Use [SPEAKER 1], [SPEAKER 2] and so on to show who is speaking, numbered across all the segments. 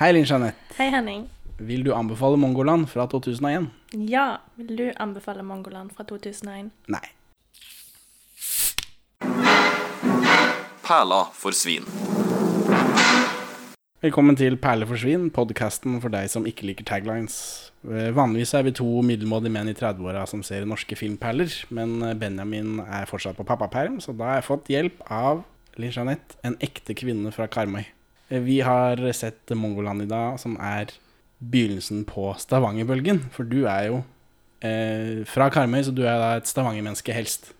[SPEAKER 1] Hei, Linn Jeanette.
[SPEAKER 2] Hei, Henning.
[SPEAKER 1] Vil du anbefale Mongoland fra 2001?
[SPEAKER 2] Ja, vil du anbefale Mongoland fra 2001?
[SPEAKER 1] Nei.
[SPEAKER 3] Perla for svin.
[SPEAKER 1] Velkommen til Perle for svin, podkasten for deg som ikke liker taglines. Eh, Vanligvis er vi to middelmådige menn i 30-åra som ser norske filmperler, men eh, Benjamin er fortsatt på pappaperm, så da har jeg fått hjelp av Linn Jeanette, en ekte kvinne fra Karmøy. Eh, Vi har sett Mongoland i dag, som er begynnelsen på Stavanger-bølgen. For du er jo eh, fra Karmøy, så du er da et Stavanger-menneske helst.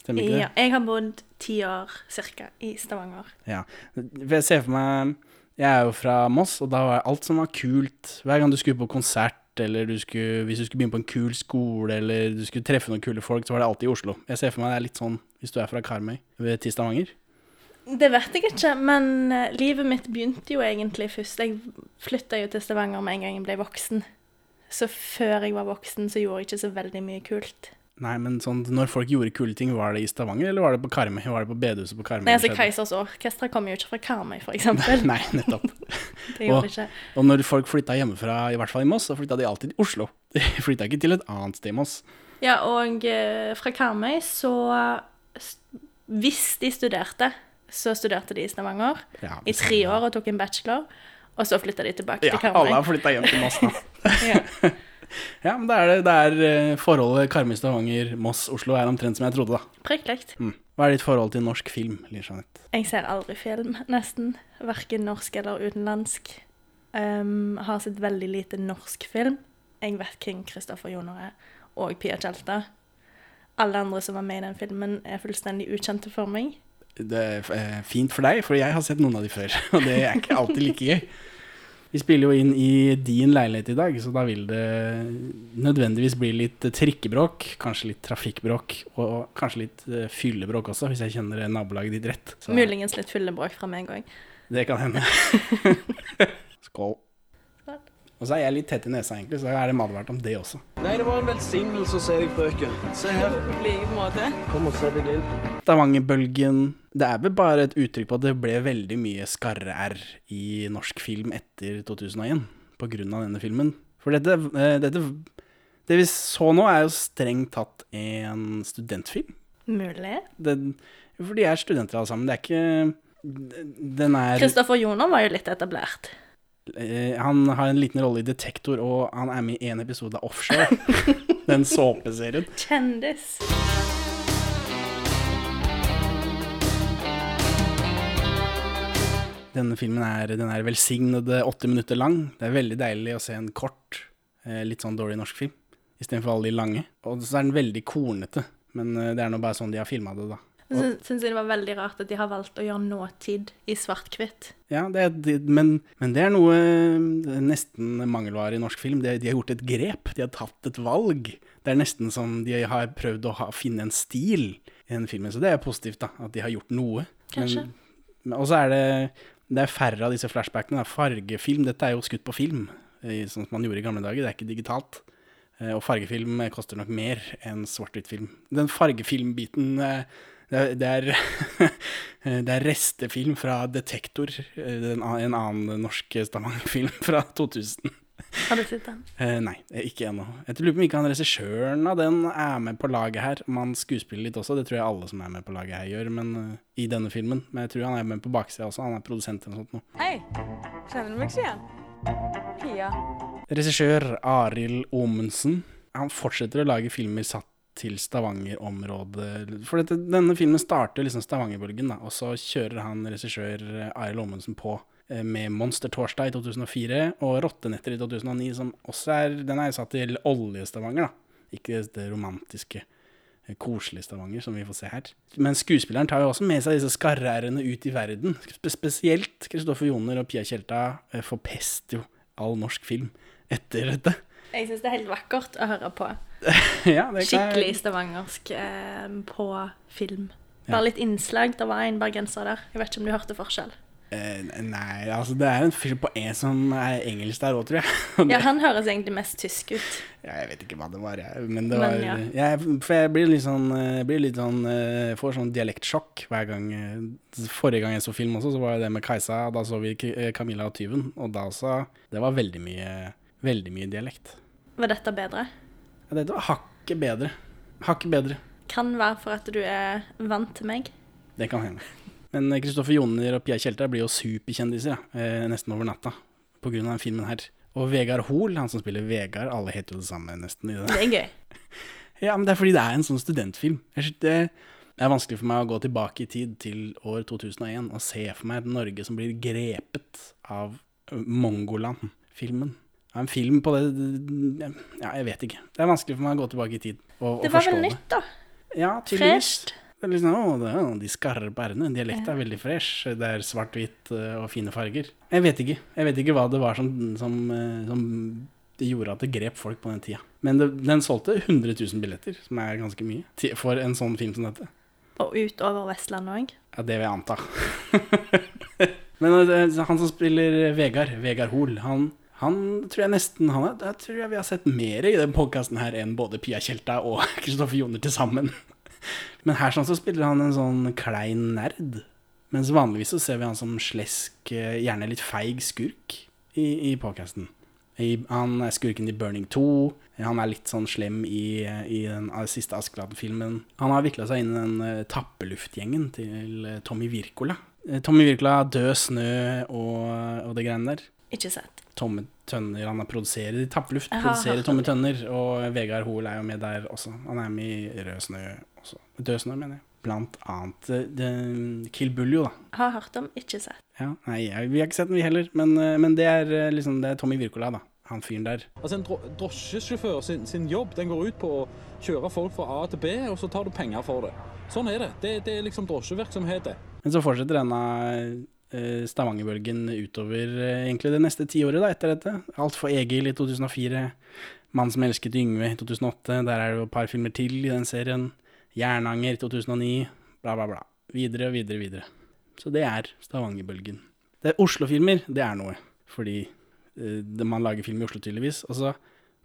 [SPEAKER 1] Stemmer ikke det?
[SPEAKER 2] Ja, jeg har bodd ti år cirka i Stavanger.
[SPEAKER 1] Ja. Jeg ser for meg Jeg er jo fra Moss, og da var alt som var kult Hver gang du skulle på konsert, eller du skulle, hvis du skulle begynne på en kul skole, eller du skulle treffe noen kule folk, så var det alltid i Oslo. Jeg ser for meg det er litt sånn hvis du er fra Karmøy til Stavanger.
[SPEAKER 2] Det vet jeg ikke, men eh, livet mitt begynte jo egentlig først. Jeg flytta jo til Stavanger med en gang jeg ble voksen. Så før jeg var voksen, så gjorde jeg ikke så veldig mye kult.
[SPEAKER 1] Nei, men sånn, når folk gjorde kule ting, var det i Stavanger, eller var det på Karmøy? Var det på bedehuset på Karmøy?
[SPEAKER 2] Nei, altså? Keisers Orkestra kommer jo ikke fra Karmøy, eksempel.
[SPEAKER 1] Nei, nettopp.
[SPEAKER 2] Det gjorde
[SPEAKER 1] Og-
[SPEAKER 2] ikke.
[SPEAKER 1] Og når folk flytta hjemmefra, i hvert fall i Moss, så flytta de alltid til Oslo. De flytta ikke til et annet sted i Moss.
[SPEAKER 2] Ja, og eh, fra Karmøy så Hvis de studerte, så studerte de i Stavanger
[SPEAKER 1] Ja,
[SPEAKER 2] i tre år og tok en bachelor. Og så flytta de tilbake
[SPEAKER 1] Ja,
[SPEAKER 2] til Karmøy.
[SPEAKER 1] alle har flytta hjem til Moss nå.
[SPEAKER 2] Ja.
[SPEAKER 1] Ja, men det er, det, det er eh, forholdet Karmøy-Stavanger-Moss-Oslo er omtrent som jeg trodde, da.
[SPEAKER 2] Prikk likt.
[SPEAKER 1] Mm. Hva er ditt forhold til norsk film, Linn Jeanette?
[SPEAKER 2] Jeg ser aldri film, nesten. Verken norsk eller utenlandsk. Um, har sett veldig lite norsk film. Jeg vet hvem Kristoffer Joner er, og Pia Tjelta. Alle andre som var med i den filmen, er fullstendig ukjente for meg.
[SPEAKER 1] Det er eh, fint for deg, for jeg har sett noen av de før, og det er ikke alltid like gøy. Vi spiller jo inn i din leilighet i dag, så da vil det nødvendigvis bli litt trikkebråk, kanskje litt trafikkbråk, og kanskje litt eh, fyllebråk også, hvis jeg kjenner nabolaget ditt rett. Så
[SPEAKER 2] Muligens litt fyllebråk fra meg òg.
[SPEAKER 1] det kan hende. Skål. Og så er jeg litt tett i nesa, egentlig, så er det advart om det også.
[SPEAKER 4] Nei, det var en velsignelse å se deg, frøken. Se her. Kom og se deg inn.
[SPEAKER 1] Stavangerbølgen Det er vel bare et uttrykk på at det ble veldig mye skarre-R i norsk film etter 2001 på grunn av denne filmen. For dette, eh, dette Det vi så nå, er jo strengt tatt en studentfilm.
[SPEAKER 2] Mulig.
[SPEAKER 1] Det, for de er studenter alle sammen. Det er ikke Den er
[SPEAKER 2] Kristoffer Joner var jo litt etablert.
[SPEAKER 1] Eh, Han har en liten rolle i Detektor, og han er med i en episode av Offshore. den såpeserien.
[SPEAKER 2] Kjendis.
[SPEAKER 1] Denne filmen er, den er velsignede åtte minutter lang. Det er veldig deilig å se en kort, eh, litt sånn dårlig norsk film, istedenfor alle de lange. Og så er den veldig kornete, men eh, det er nå bare sånn de har filma det, da.
[SPEAKER 2] Så syns jeg det var veldig rart at de har valgt å gjøre nåtid i svart-hvitt.
[SPEAKER 1] Ja, det er, men, men det er noe eh, nesten mangelvare i norsk film. De, de har gjort et grep, de har tatt et valg. Det er nesten som de har prøvd å ha, finne en stil i den filmen, så det er positivt, da, at de har gjort noe.
[SPEAKER 2] Kanskje.
[SPEAKER 1] Og så er det, det er færre av disse flashbackene. Det er fargefilm. Dette er jo skutt på film, sånn som man gjorde i gamle dager. Det er ikke digitalt. Eh, Og fargefilm koster nok mer enn svart-hvitt-film. Den fargefilmbiten eh, det er, det, er, restefilm fra Detektor, eh, en annen norsk Stavanger-film fra 2000.
[SPEAKER 2] Har du sett den?
[SPEAKER 1] Eh, nei, ikke ennå. Jeg lurer på om ikke han regissøren av den er med på laget her. Om han skuespiller litt også, det tror jeg alle som er med på laget her gjør, men eh, i denne filmen. Men jeg tror han er med på baksida også, han er produsent eller noe sånt. nå.
[SPEAKER 5] Hei, kjenner du meg ikke igjen? Pia.
[SPEAKER 1] Regissør Arild Omundsen, han fortsetter å lage filmer satt til Stavanger-området. For dette, denne filmen starter liksom Stavanger-bølgen, og så kjører han regissør eh, Arild Omundsen på eh, med Monster Torsdag i 2004 og Rottenetter i 2009, som også er Den er satt til Olje-Stavanger, da. Ikke det romantiske, eh, koselige Stavanger som vi får se her. Men skuespilleren tar jo også med seg disse skarrærene ut i verden. Spesielt Kristoffer Joner og Pia Tjelta forpester jo all norsk film etter dette.
[SPEAKER 2] Jeg syns det er helt vakkert å høre på.
[SPEAKER 1] ja,
[SPEAKER 2] Skikkelig stavangersk eh, på film. Bare litt innslag. Det var en bergenser der. Jeg vet ikke om du hørte forskjell.
[SPEAKER 1] Eh, nei, altså det er en fyr på E som er engelsk der òg, tror jeg.
[SPEAKER 2] Ja, han høres egentlig mest tysk ut.
[SPEAKER 1] Ja, jeg vet ikke hva det var, jeg. Men det
[SPEAKER 2] Men ja.
[SPEAKER 1] jeg, For jeg blir litt sånn, eh, blir litt sånn eh, Får sånn dialektsjokk hver gang eh, Forrige gang jeg så film også, så var det med Kajsa. Da så vi Camilla og tyven, og da også Det var veldig mye Veldig mye dialekt.
[SPEAKER 2] Var dette bedre?
[SPEAKER 1] Dette var hakket bedre. Hakket bedre.
[SPEAKER 2] Kan være for at du er vant til meg.
[SPEAKER 1] Det kan hende. Men Kristoffer Joner og Pia Tjelta blir jo superkjendiser ja, eh, nesten over natta av den filmen her. Og Vegard Hoel, han som spiller Vegard, alle heter jo det samme nesten i det.
[SPEAKER 2] Det er gøy.
[SPEAKER 1] Ja, men det er fordi det er en sånn studentfilm. Det er vanskelig for meg å gå tilbake i tid til år 2001 og se for meg et Norge som blir grepet av Mongoland-filmen. En film på det Ja, jeg vet ikke. Det er vanskelig for meg å gå tilbake i tid og,
[SPEAKER 2] Det
[SPEAKER 1] og
[SPEAKER 2] var
[SPEAKER 1] forstå
[SPEAKER 2] vel
[SPEAKER 1] det.
[SPEAKER 2] nytt, da.
[SPEAKER 1] Ja, tydeligvis.
[SPEAKER 2] Fresht.
[SPEAKER 1] Det er liksom, å, det er, de skarpe r-ene. Dialekten er veldig fresh. Det er svart-hvitt eh, og fine farger. Jeg vet ikke. Jeg vet ikke hva det var som, som, eh, som det gjorde at det grep folk på den tida. Men det, den solgte 100 000 billetter, som er ganske mye, for en sånn film som dette.
[SPEAKER 2] Og utover Vestlandet òg.
[SPEAKER 1] Ja, det vil jeg anta. Men eh, han som spiller Vegard, Vegard Hoel, han, han tror jeg nesten han er, Jeg tror jeg vi har sett mer i den podkasten her enn både Pia Tjelta og Kristoffer Joner til sammen. Men her sånn så spiller han en sånn klein nerd. Mens vanligvis så ser vi han som slesk, eh, gjerne litt feig skurk i, i podkasten. Han er skurken i Burning 2. Han er litt sånn slem i, i den eh, siste Askeladden-filmen. Han har vikla seg inn i den uh, tappeluftgjengen til eh, Tommy Wirkola. Eh, Tommy Wirkola, Død snø og, og det greiene der.
[SPEAKER 2] Ikke sett.
[SPEAKER 1] Tomme tønner. Han har produserer i
[SPEAKER 2] Tappluft
[SPEAKER 1] produserer Tomme tønner. Og Vegard Hoel er jo med der også. Han er med i Rød snø også. Død snø, mener jeg. Blant annet det- Kill Buljo, da.
[SPEAKER 2] Har hørt om, ikke sett.
[SPEAKER 1] Ja, nei, jeg, vi har ikke sett den vi heller, men, eh, men det er eh, liksom det er Tommy Wirkola, da. Han fyren der.
[SPEAKER 3] Altså En dro drosjesjåfør sin, sin jobb den går ut på å kjøre folk fra A til B, og så tar du penger for det. Sånn er det. Det, det er liksom drosjevirksomhet. det.
[SPEAKER 1] Men så fortsetter denne Stavanger-bølgen utover eh, egentlig det neste tiåret etter dette. Alt for Egil i 2004, Mann som elsket Yngve i 2008, der er det jo et par filmer til i den serien. Jernanger i 2009, bla bla bla. Videre og videre videre. Så det er Stavanger-bølgen. Det er Oslo-filmer, det er noe. Fordi eh, man lager film i Oslo tydeligvis. Og så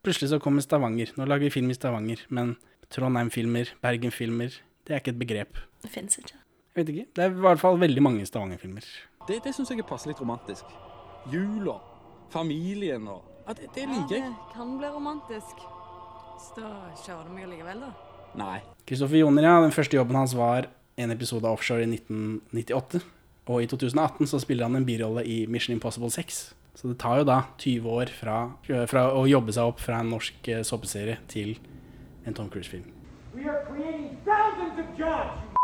[SPEAKER 1] plutselig så kommer Stavanger. Nå lager vi film i Stavanger, men Trondheim-filmer, Bergen-filmer, det er ikke et begrep.
[SPEAKER 2] Det fins ikke.
[SPEAKER 1] Jeg vet ikke. Det er i hvert fall veldig mange Stavanger-filmer.
[SPEAKER 3] Det, det syns jeg er passelig romantisk. Jula, familien og ja, det, det liker jeg.
[SPEAKER 5] Ja, Det kan bli romantisk. Så da kjører du meg likevel, da.
[SPEAKER 3] Nei.
[SPEAKER 1] Kristoffer Joner, ja. Den første jobben hans var en episode av Offshore i 1998. Og i 2018 så spiller han en birolle i Mission Impossible 6. Så det tar jo da 20 år fra, fra å jobbe seg opp fra en norsk eh, såpeserie til en Tom Cruise-film.
[SPEAKER 6] We are creating thousands of jobs.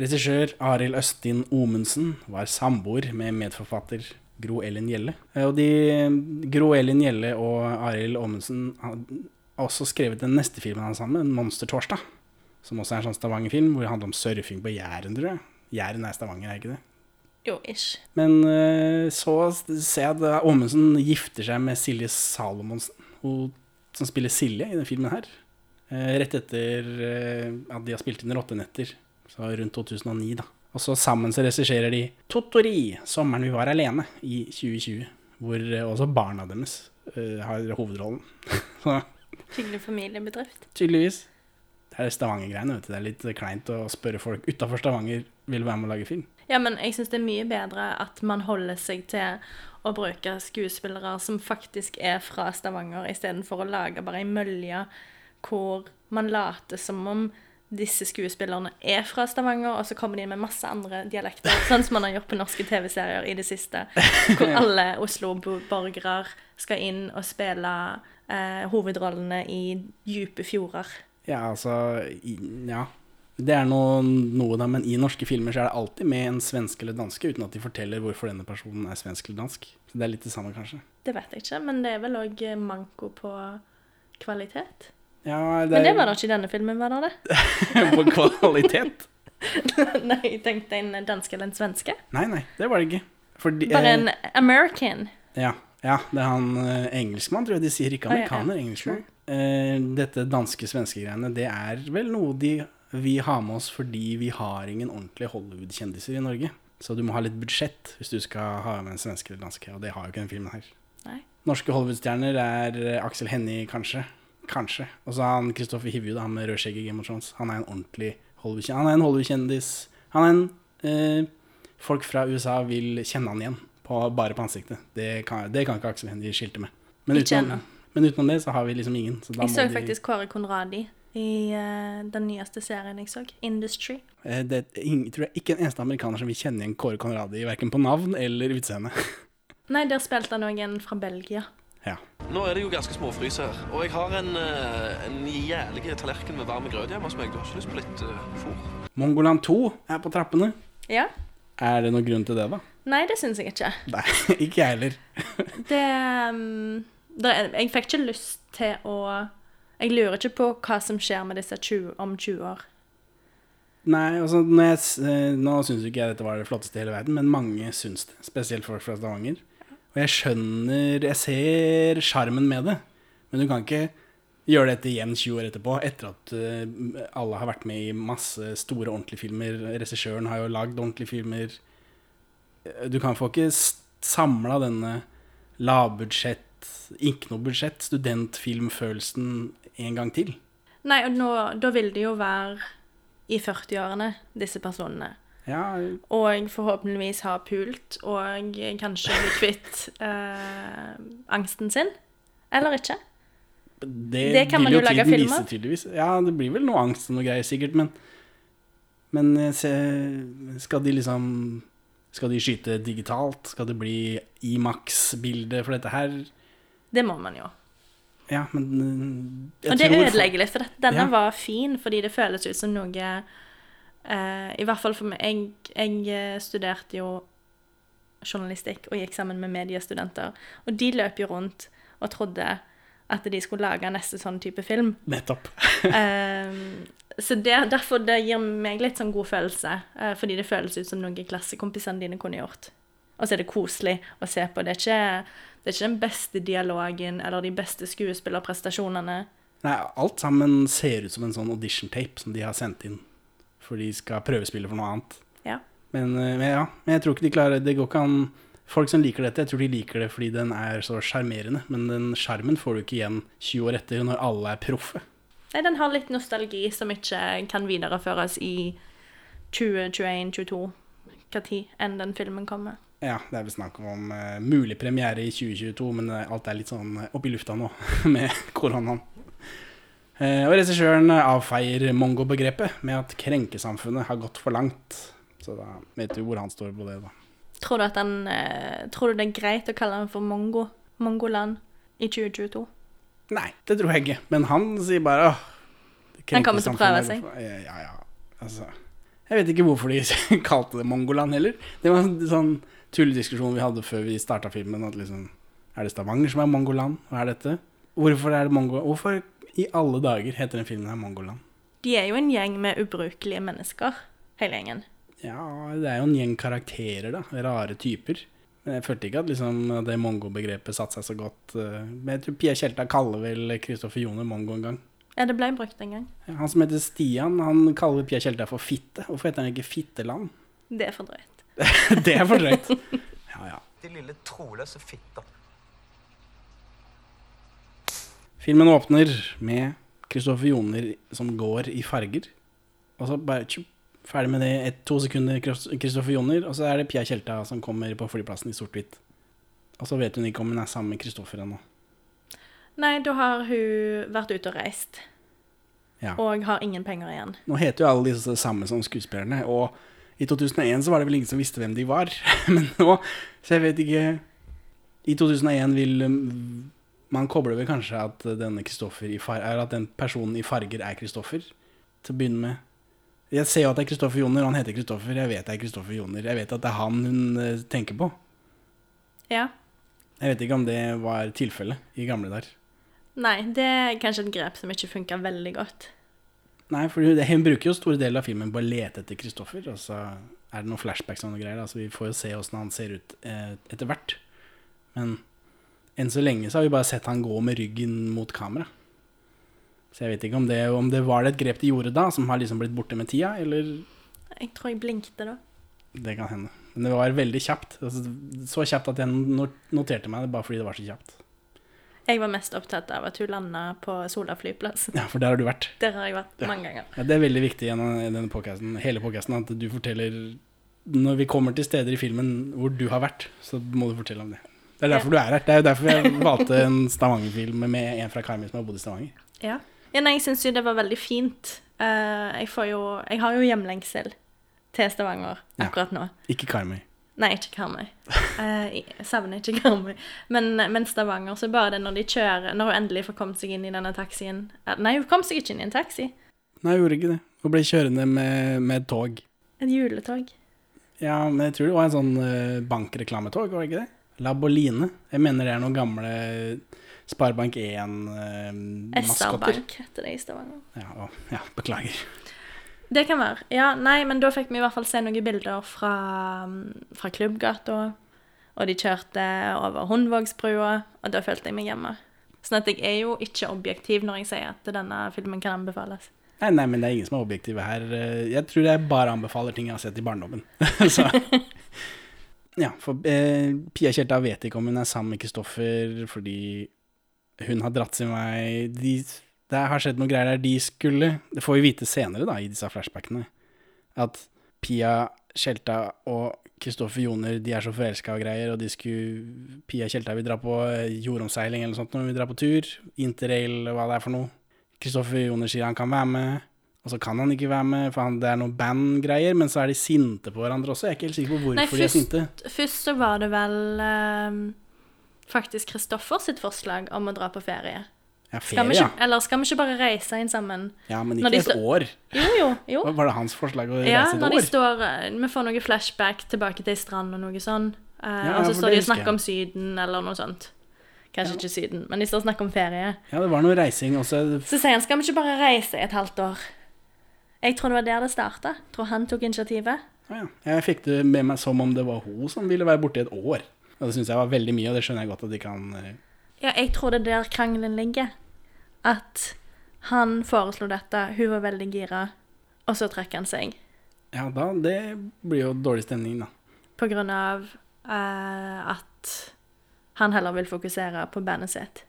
[SPEAKER 1] Regissør Arild Østin Omensen var samboer med medforfatter Gro Ellen Gjelle. Eh, Og de, Gro Ellen Gjelle og Arild Omensen har også skrevet den neste filmen hans sammen, 'Monstertorsdag'. Som også er en sånn Stavanger-film hvor det handler om surfing på Jæren, tror jeg. Jæren er Stavanger, er ikke det?
[SPEAKER 2] Jo, ish.
[SPEAKER 1] Men eh, så ser jeg at Omundsen gifter seg med Silje Salomonsen, hun som spiller Silje i denne filmen her. Eh, Rett etter eh, at de har spilt inn Rottenetter, så rundt 2009, da. Og så sammen så regisserer de Totori, 'Sommeren vi var alene', i 2020. Hvor eh, også barna deres uh, har hovedrollen.
[SPEAKER 2] Hyggelig familiebedrift.
[SPEAKER 1] tydeligvis. Det er Stavanger-greiene, vet du. Det er litt kleint å spørre folk utafor Stavanger vil være med å lage film.
[SPEAKER 2] Ja, men jeg syns det er mye bedre at man holder seg til å bruke skuespillere som faktisk er fra Stavanger, istedenfor å lage bare ei mølje hvor man later som om disse skuespillerne er fra Stavanger, og så kommer de inn med masse andre dialekter, sånn som man har gjort på norske TV-serier i det siste, hvor alle Oslo-borgere skal inn og spille eh, hovedrollene i dype fjorder.
[SPEAKER 1] Ja, altså Ja. Det er noe, noe da, men i norske filmer så er det alltid med en svenske eller danske, uten at de forteller hvorfor denne personen er svensk eller dansk. Så det er litt det samme, kanskje.
[SPEAKER 2] Det vet jeg ikke, men det er vel òg manko på kvalitet.
[SPEAKER 1] Ja,
[SPEAKER 2] Men det var da ikke i denne filmen, var det det?
[SPEAKER 1] på kvalitet.
[SPEAKER 2] Nei, jeg tenkte en dansk eller en svenske.
[SPEAKER 1] Nei, nei, det var det ikke. Fordi,
[SPEAKER 2] Bare
[SPEAKER 1] eh,
[SPEAKER 2] en American.
[SPEAKER 1] Ja, ja, det er han eh, engelskmann, tror jeg de sier. Ikke
[SPEAKER 2] amerikaner, ah, ja.
[SPEAKER 1] engelskmann. Eh, dette danske-svenske greiene, det er vel noe de, vi har med oss fordi vi har ingen ordentlige Hollywood-kjendiser i Norge. Så du må ha litt budsjett hvis du skal ha med en svenske eller danske, og det har jo ikke den filmen her.
[SPEAKER 2] Nei.
[SPEAKER 1] Norske Hollywood-stjerner er eh, Aksel Hennie, kanskje. Kanskje. Og så har han Kristoffer Hivju, han med rødskjegg i Game of Thrones. Han er en ordentlig Hollywood-kjendis. Han er en Hollywood-kjendis. Han er en eh, Folk fra USA vil kjenne han igjen, på, bare på ansiktet. Det kan, det kan ikke Aksel Hennie skilte med. Men utenom, men utenom det så har vi liksom ingen. Så
[SPEAKER 2] Jeg så
[SPEAKER 1] de-
[SPEAKER 2] faktisk Kåre Conradi i uh, den nyeste serien jeg så, Industry.
[SPEAKER 1] Eh, Det er ing- tror jeg ikke en eneste amerikaner som vil kjenne igjen Kåre Conradi, verken på navn eller utseende.
[SPEAKER 2] Nei, der spilte han òg en fra Belgia.
[SPEAKER 1] Ja.
[SPEAKER 7] Nå er det jo ganske småfrys her, og jeg har en, eh, en jævlig tallerken med varm grøt hjemme hos meg. Du har ikke lyst på litt uh, fôr?
[SPEAKER 1] Mongoland 2 er på trappene.
[SPEAKER 2] Ja?
[SPEAKER 1] Er det noen grunn til det, da?
[SPEAKER 2] Nei, det syns jeg ikke.
[SPEAKER 1] Nei, ikke jeg heller.
[SPEAKER 2] Det, um, det er- Jeg fikk ikke lyst til å Jeg lurer ikke på hva som skjer med disse 20, om 20 år.
[SPEAKER 1] Nei, altså, når jeg, eh, nå syns ikke jeg dette var det flotteste i hele verden, men mange syns det. Spesielt folk fra Stavanger. Og jeg skjønner Jeg ser sjarmen med det, men du kan ikke gjøre dette igjen 20 år etterpå, etter at eh, alle har vært med i masse store, ordentlige filmer. Regissøren har jo lagd ordentlige filmer. Eh, Du kan få ikke samla denne lavbudsjett, ikke noe budsjett, studentfilmfølelsen en gang til.
[SPEAKER 2] Nei, og nå, da vil det jo være i 40-årene, disse personene.
[SPEAKER 1] Ja,
[SPEAKER 2] Og forhåpentligvis ha pult, og kanskje bli kvitt eh, angsten sin. Eller ikke.
[SPEAKER 1] Det,
[SPEAKER 2] Det kan man jo lage film av.
[SPEAKER 1] Ja, det blir vel noe angst og noe greier, sikkert, men Men eh, se, skal de liksom Skal de skyte digitalt? Skal det bli Imax-bilde for dette her?
[SPEAKER 2] Det må man jo.
[SPEAKER 1] Ja, men eh,
[SPEAKER 2] Og det ødelegger litt, for denne
[SPEAKER 1] Ja.
[SPEAKER 2] var fin fordi det føles ut som noe eh, I hvert fall for meg. Jeg, jeg eh, studerte jo journalistikk og gikk sammen med mediestudenter. Og de løp jo rundt og trodde at de skulle lage neste sånn type film.
[SPEAKER 1] Nettopp.
[SPEAKER 2] Ehm, så det, derfor det gir meg litt sånn god følelse, eh, fordi det føles ut som noe klassekompisene dine kunne gjort. Og så er det koselig å se på. Det er ikke, det er ikke den beste dialogen eller de beste skuespillerprestasjonene.
[SPEAKER 1] Nei, alt sammen ser ut som en sånn audition-tape som de har sendt inn. For de skal prøvespille for noe annet.
[SPEAKER 2] Ja.
[SPEAKER 1] Men, eh, men ja, men jeg tror ikke de klarer Det går ikke an Folk som liker dette, jeg tror de liker det fordi den er så sjarmerende. Men den sjarmen får du ikke igjen 20 år etter, når alle er proffe.
[SPEAKER 2] Nei, den har litt nostalgi som ikke kan videreføres i 2021-2022, hva tid enn den filmen kommer.
[SPEAKER 1] Ja, det er vel snakk om uh, mulig premiere i 2022, men eh, alt er litt sånn opp i lufta nå med koronaen. Eh, og regissøren avfeier mongo-begrepet med at krenkesamfunnet har gått for langt. Så da vet du hvor han står på det, da.
[SPEAKER 2] Tror du, at han, eh, tror du det er greit å kalle han for Mongo? Mongoland i 2022?
[SPEAKER 1] Nei, det tror jeg ikke. Men han sier bare åh
[SPEAKER 2] Han kommer til å prøve seg.
[SPEAKER 1] Ja, ja. Altså, jeg vet ikke hvorfor de kalte det Mongoland heller. Det var en sånn tullediskusjon vi hadde før vi starta filmen. At liksom, er det Stavanger som er Mongoland? Hva er dette? Hvorfor er det Mongo... Hvorfor i alle dager heter den filmen her Mongoland?
[SPEAKER 2] De er jo en gjeng med ubrukelige mennesker, hele gjengen.
[SPEAKER 1] Ja, det er jo en gjeng karakterer, da. Rare typer. Men jeg følte ikke at liksom, det mongo-begrepet satte seg så godt. eh, Men jeg tror Pia Tjelta kaller vel Kristoffer Joner mongo en gang.
[SPEAKER 2] Ja, det ble brukt en gang.
[SPEAKER 1] Ja, Han som heter Stian, han kaller Pia Tjelta for fitte. Hvorfor heter han ikke Fitteland?
[SPEAKER 2] Det er for drøyt.
[SPEAKER 1] det er for drøyt. Ja, ja.
[SPEAKER 8] De lille troløse fitta.
[SPEAKER 1] Filmen åpner med Kristoffer Joner som går i farger. Og så bare tjup, ferdig med det. Et, to sekunder Kristoffer Joner, og så er det Pia Tjelta som kommer på flyplassen i sort-hvitt. Og så vet hun ikke om hun er sammen med Kristoffer ennå.
[SPEAKER 2] Nei, da har hun vært ute og reist,
[SPEAKER 1] Ja.
[SPEAKER 2] og har ingen penger igjen.
[SPEAKER 1] Nå heter jo alle disse samme som skuespillerne, og i 2001 så var det vel ingen som visste hvem de var. Men nå, så jeg vet ikke I 2001 vil Man kobler vel kanskje at denne Kristoffer i far, er at den personen i farger er Kristoffer, til å begynne med. Jeg ser jo at det er Kristoffer Joner, og han heter Kristoffer. Jeg vet det er Kristoffer Joner. Jeg vet at det er han hun eh, tenker på.
[SPEAKER 2] Ja.
[SPEAKER 1] Jeg vet ikke om det var tilfellet i gamle der.
[SPEAKER 2] Nei, det er kanskje et grep som ikke funka veldig godt.
[SPEAKER 1] Nei, for hun, hun bruker jo store deler av filmen på å lete etter Kristoffer, og så er det noen flashbacks og noe greier, da, så vi får jo se åssen han ser ut eh, etter hvert. Men enn så lenge så har vi bare sett han gå med ryggen mot kamera. Så jeg vet ikke om det, om det var det et grep de gjorde da, som har liksom blitt borte med tida, eller
[SPEAKER 2] Jeg tror jeg blinkte da.
[SPEAKER 1] Det kan hende. Men det var veldig kjapt. Altså, så kjapt at jeg noterte meg det bare fordi det var så kjapt.
[SPEAKER 2] Jeg var mest opptatt av at hun landa på Sola flyplass.
[SPEAKER 1] Ja, for der har du vært.
[SPEAKER 2] Der har jeg vært
[SPEAKER 1] Ja.
[SPEAKER 2] mange ganger.
[SPEAKER 1] Ja, det er veldig viktig gjennom denne podcasten, hele podcasten at du forteller Når vi kommer til steder i filmen hvor du har vært, så må du fortelle om det. Det er derfor du er her. Det er jo derfor jeg valgte en Stavanger-film med en fra Karmøy som har bodd i Stavanger.
[SPEAKER 2] Ja. ja nei, jeg syns jo det var veldig fint. Uh, jeg får jo Jeg har jo hjemlengsel til Stavanger akkurat nå.
[SPEAKER 1] Ikke Karmøy.
[SPEAKER 2] Nei, ikke Karmøy. Eh, jeg savner ikke Karmøy. Men, men Stavanger, så bare det når de kjører Når hun endelig får kommet seg inn i denne taxien Eh, Nei, hun kom seg ikke inn i en taxi.
[SPEAKER 1] Nei, hun gjorde ikke det. Hun ble kjørende med, med tog.
[SPEAKER 2] Et juletog.
[SPEAKER 1] Ja, men jeg tror det var en sånn bankreklametog, var det ikke det? Laboline. Jeg mener det er noen gamle Sparebank 1-maskotter.
[SPEAKER 2] SR-bank heter det i Stavanger.
[SPEAKER 1] ja, å, ja, beklager.
[SPEAKER 2] Det kan være. Ja, nei, men da fikk vi i hvert fall se noen bilder fra, fra Klubbgata. Og de kjørte over Hundvågsbrua, og da følte jeg meg hjemme. Sånn at jeg er jo ikke objektiv når jeg sier at denne filmen kan anbefales.
[SPEAKER 1] Nei, nei, men det er ingen som er objektive her. Eh, Jeg tror jeg bare anbefaler ting jeg har sett i barndommen. Så. Ja, for eh, Pia Kjelta vet ikke om hun er sammen med Kristoffer fordi hun har dratt sin vei de, Det har skjedd noe greier der de skulle Det får vi vite senere, da, i disse flashbackene. At Pia Kjelta og Kristoffer Joner de er så forelska og greier, og de skulle Pia Kjelta vil dra på eh, jordomseiling eller noe sånt når hun vil dra på tur. Interrail, hva det er for noe. Kristoffer Joner sier han kan være med, og så kan han ikke være med, for han, det er noen bandgreier, men så er de sinte på hverandre også. Jeg er ikke helt sikker på hvorfor
[SPEAKER 2] Nei,
[SPEAKER 1] de er sinte.
[SPEAKER 2] Først så var det vel eh, faktisk Kristoffer sitt forslag om å dra på ferie.
[SPEAKER 1] Ja,
[SPEAKER 2] Skal
[SPEAKER 1] ferie,
[SPEAKER 2] ikke, eller skal vi ikke bare reise inn sammen?
[SPEAKER 1] ja. Ja, men ikke et år.
[SPEAKER 2] Jo, jo, jo.
[SPEAKER 1] Var det hans forslag å
[SPEAKER 2] Ja,
[SPEAKER 1] reise et
[SPEAKER 2] når de står eh, Vi får noe flashback tilbake til ei strand og noe sånn. Eh,
[SPEAKER 1] Ja,
[SPEAKER 2] og så står de og snakker om Syden eller noe sånt. Kanskje ikke Syden, men de står og snakker om ferie.
[SPEAKER 1] Ja, det var noe reising også.
[SPEAKER 2] Så sier han skal vi ikke bare reise et halvt år? Jeg tror det var der det starta. Tror han tok initiativet.
[SPEAKER 1] Ja. Jeg fikk det med meg som om det var hun som ville være borte i et år. Og det syns jeg var veldig mye, og det skjønner jeg godt at de kan eh,
[SPEAKER 2] Ja, jeg tror det er der krangelen ligger. At han foreslo dette, hun var veldig gira, og så trekker han seg.
[SPEAKER 1] Ja, da Det blir jo dårlig stemning, da.
[SPEAKER 2] På grunn av uh, at han heller vil fokusere på bandet sitt.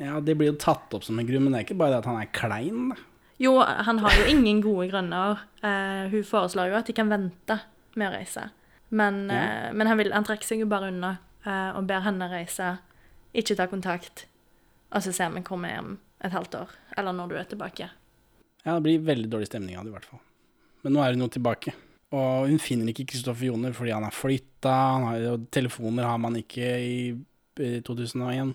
[SPEAKER 1] Ja, det blir jo tatt opp som en grunn, men det er ikke bare det at han er klein, da.
[SPEAKER 2] Jo, han har jo ingen gode grunner. Uh, hun foreslår jo at de kan vente med å reise. Men, eh, men han, vil, han trekker seg jo bare unna uh, og ber henne reise, ikke ta kontakt. Og så ser vi hvor vi er om et halvt år, eller når du er tilbake.
[SPEAKER 1] Ja, det blir veldig dårlig stemning av det, i hvert fall. Men nå er hun jo tilbake. Og hun finner ikke Kristoffer Joner fordi han er flytta, og telefoner har man ikke i, i 2001.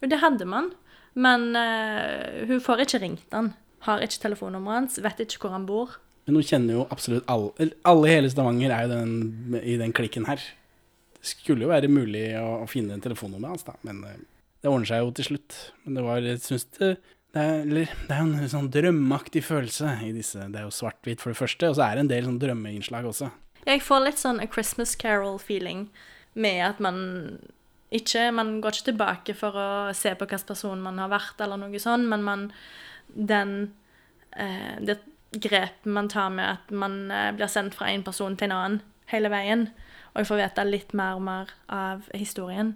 [SPEAKER 2] Jo, det hadde man, men uh, hun får ikke ringt han. Har ikke telefonnummeret hans, vet ikke hvor han bor.
[SPEAKER 1] Men hun kjenner jo absolutt alle Alle i hele Stavanger er jo den, i den klikken her. Det skulle jo være mulig å, å finne telefonnummeret hans, da, men eh, det ordner seg jo til slutt. Men det var Jeg syns det det er, eller, det er en sånn drømmeaktig følelse i disse. Det er jo svart-hvitt for det første, og så er det en del sånn drømmeinnslag også.
[SPEAKER 2] Jeg får litt sånn A Christmas Carol-feeling med at man ikke Man går ikke tilbake for å se på hvilken person man har vært, eller noe sånt, men man Den eh, Det grepet man tar med at man eh, blir sendt fra en person til en annen hele veien, og jeg får vite litt mer og mer av historien.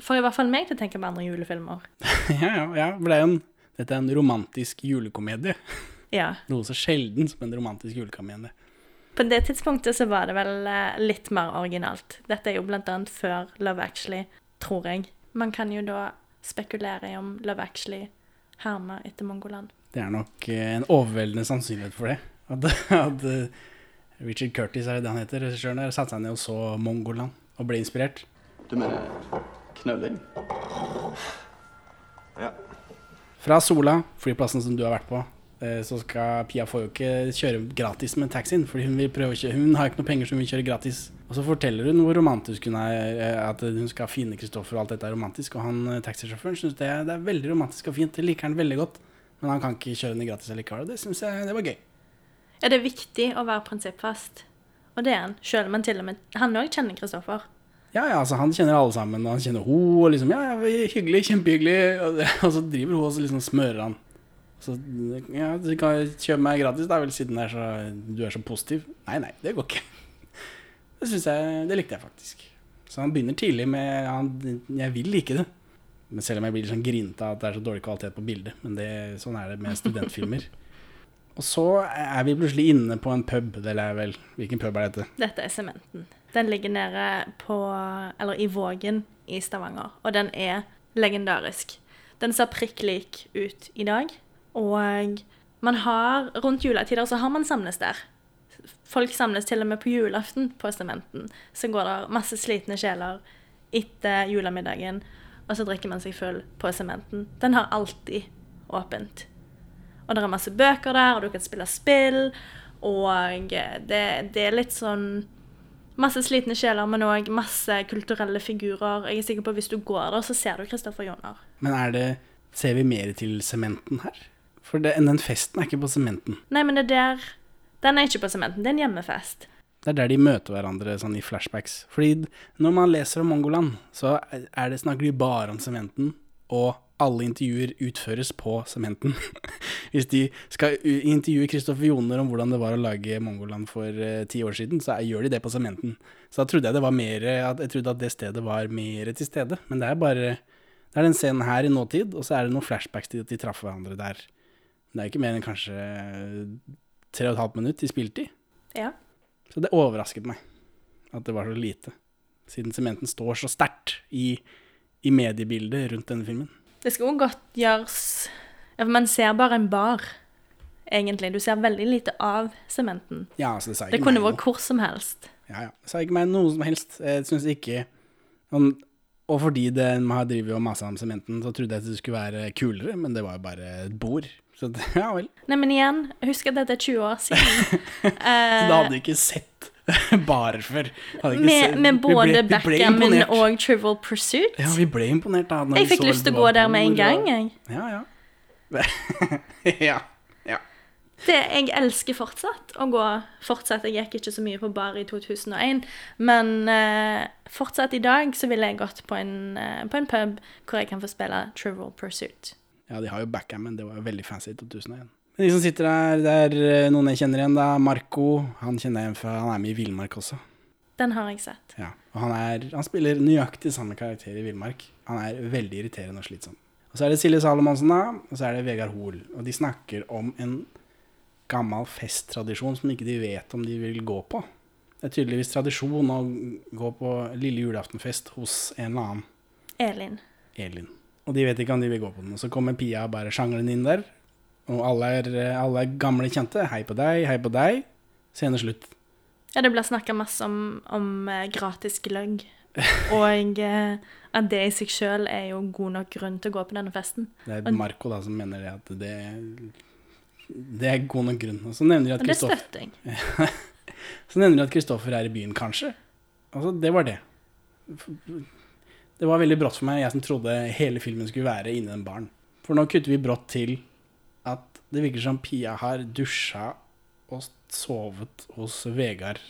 [SPEAKER 2] Får i hvert fall meg til å tenke på andre julefilmer.
[SPEAKER 1] ja, ja, ja, for det er en, dette er en romantisk julekomedie.
[SPEAKER 2] Ja.
[SPEAKER 1] Noe så sjelden som en romantisk julekomedie.
[SPEAKER 2] På det tidspunktet så var det vel eh, litt mer originalt. Dette er jo blant annet før Love Actually, tror jeg. Man kan jo da spekulere i om Love Actually hermer etter Mongoland.
[SPEAKER 1] Det er nok eh, en overveldende sannsynlighet for det. At, at eh, Richard Curtis, er det han heter, regissøren der, satte seg ned og så Mongoland og ble inspirert.
[SPEAKER 9] Du mener knølling? Ja.
[SPEAKER 1] Fra Sola, flyplassen som du har vært på, eh, så skal Pia får jo ikke kjøre gratis med taxien, For hun, hun har ikke noe penger så hun vil kjøre gratis. Og så forteller hun hvor romantisk hun er, eh, at hun skal finne Kristoffer og alt dette er romantisk, og han eh, taxisjåføren syns det, det er veldig romantisk og fint, det liker han veldig godt. Men han kan ikke kjøre henne gratis likevel. og det syns jeg det var gøy.
[SPEAKER 2] Ja, det er viktig å være prinsippfast. Og det er han, selv om han til og med Han òg kjenner Kristoffer.
[SPEAKER 1] Ja, ja, altså han kjenner alle sammen, og han kjenner ho, og liksom, ja, ja, hyggelig, kjempehyggelig, og, og så driver hun og så liksom smører han. Så, ja, du kan kjøpe meg gratis da, vel, siden er så, du er så positiv. Nei, nei, det går ikke. Det jeg, det likte jeg faktisk. Så han begynner tidlig med han, 'jeg vil like det'. Men selv om jeg blir sånn grinta av at det er så dårlig kvalitet på bildet. Men det, sånn er det med studentfilmer. Og så er vi plutselig inne på en pub. Det er vel Hvilken pub er dette?
[SPEAKER 2] Dette er Sementen. Den ligger nede på Eller i Vågen i Stavanger. Og den er legendarisk. Den ser prikk lik ut i dag. Og man har Rundt juletider så har man samles der. Folk samles til og med på julaften på Sementen. Så går det masse slitne sjeler etter julemiddagen, og så drikker man seg full på Sementen. Den har alltid åpent. Og det er masse bøker der, og du kan spille spill. Og det, det er litt sånn Masse slitne sjeler, men òg masse kulturelle figurer. Jeg er sikker på at Hvis du går der, så ser du Kristoffer Joner.
[SPEAKER 1] Men er det Ser vi mer til sementen her? For det, den festen er ikke på sementen.
[SPEAKER 2] Nei, men det er der Den er ikke på sementen. Det er en hjemmefest.
[SPEAKER 1] Det er der de møter hverandre sånn i flashbacks. Fordi når man leser om Mongoland, så er det, snakker de bare om sementen, og alle intervjuer utføres på sementen. Hvis de skal intervjue Kristoffer Joner om hvordan det var å lage Mongoland for uh, ti år siden, så gjør de det på sementen. Så da trodde jeg det var mer at, Jeg trodde at det stedet var mer til stede. Men det er bare Det er den scenen her i nåtid, og så er det noen flashbacks til at de traff hverandre der. Det er ikke mer enn kanskje tre og et halvt minutt i spiltid.
[SPEAKER 2] Ja.
[SPEAKER 1] Så det overrasket meg at det var så lite. Siden sementen står så sterkt i, i mediebildet rundt denne filmen.
[SPEAKER 2] Det skal òg godt gjøres ja, Man ser bare en bar, egentlig. Du ser veldig lite av sementen.
[SPEAKER 1] Ja, altså det sa
[SPEAKER 2] ikke det kunne vært hvor som helst.
[SPEAKER 1] Ja, ja. Det sa ikke meg noe som helst. Jeg syns ikke om, Og fordi man har drevet og masa om sementen, så trodde jeg at det skulle være kulere, men det var jo bare et bord. Så ja vel.
[SPEAKER 2] Nei, men igjen, husk at dette er 20 år siden.
[SPEAKER 1] så da hadde du ikke sett bare før?
[SPEAKER 2] med, med, både Backgammon og Trivial Pursuit?
[SPEAKER 1] Ja, vi ble imponert. da
[SPEAKER 2] Jeg fikk lyst til å gå der med en gang, jeg.
[SPEAKER 1] Ja, ja. ja. ja.
[SPEAKER 2] Det, jeg elsker fortsatt å gå fortsatt. Jeg gikk ikke så mye på bar i 2001, men uh, fortsatt i dag så ville jeg gått på en, uh, på en pub hvor jeg kan få spille Trivial Pursuit.
[SPEAKER 1] Ja, de har jo backgammon. Det var jo veldig fancy i 2001. De som sitter der, det er eh, noen jeg kjenner igjen. da, Marco. Han kjenner jeg igjen fra Han er med i Villmark også.
[SPEAKER 2] Den har jeg sett.
[SPEAKER 1] Ja, og han, er, han spiller nøyaktig samme karakter i Villmark. Han er veldig irriterende og slitsom. Og Så er det Silje Salomonsen, da, og så er det Vegard Hoel. Og de snakker om en gammel festtradisjon som ikke de vet om de vil gå på. Det er tydeligvis tradisjon å gå på lille julaftenfest hos en eller annen.
[SPEAKER 2] Elin.
[SPEAKER 1] Elin. Og de vet ikke om de vil gå på den. Og så kommer Pia bare sjanglende inn der og alle er, alle er, gamle kjente. Hei på deg, hei på deg. Scene slutt.
[SPEAKER 2] Ja, det blir snakka masse om, om uh, gratis gløgg. Og uh, at det i seg sjøl er jo god nok grunn til å gå på denne festen.
[SPEAKER 1] Det er Marco da som mener det at det, det er god nok grunn. Og så nevner de at Kristoffer så nevner de at Kristoffer er i byen, kanskje. Altså, det var det. Det var veldig brått for meg, jeg som trodde hele filmen skulle være inni den baren. For nå kutter vi brått til at det virker som Pia har dusja og sovet hos Vegard.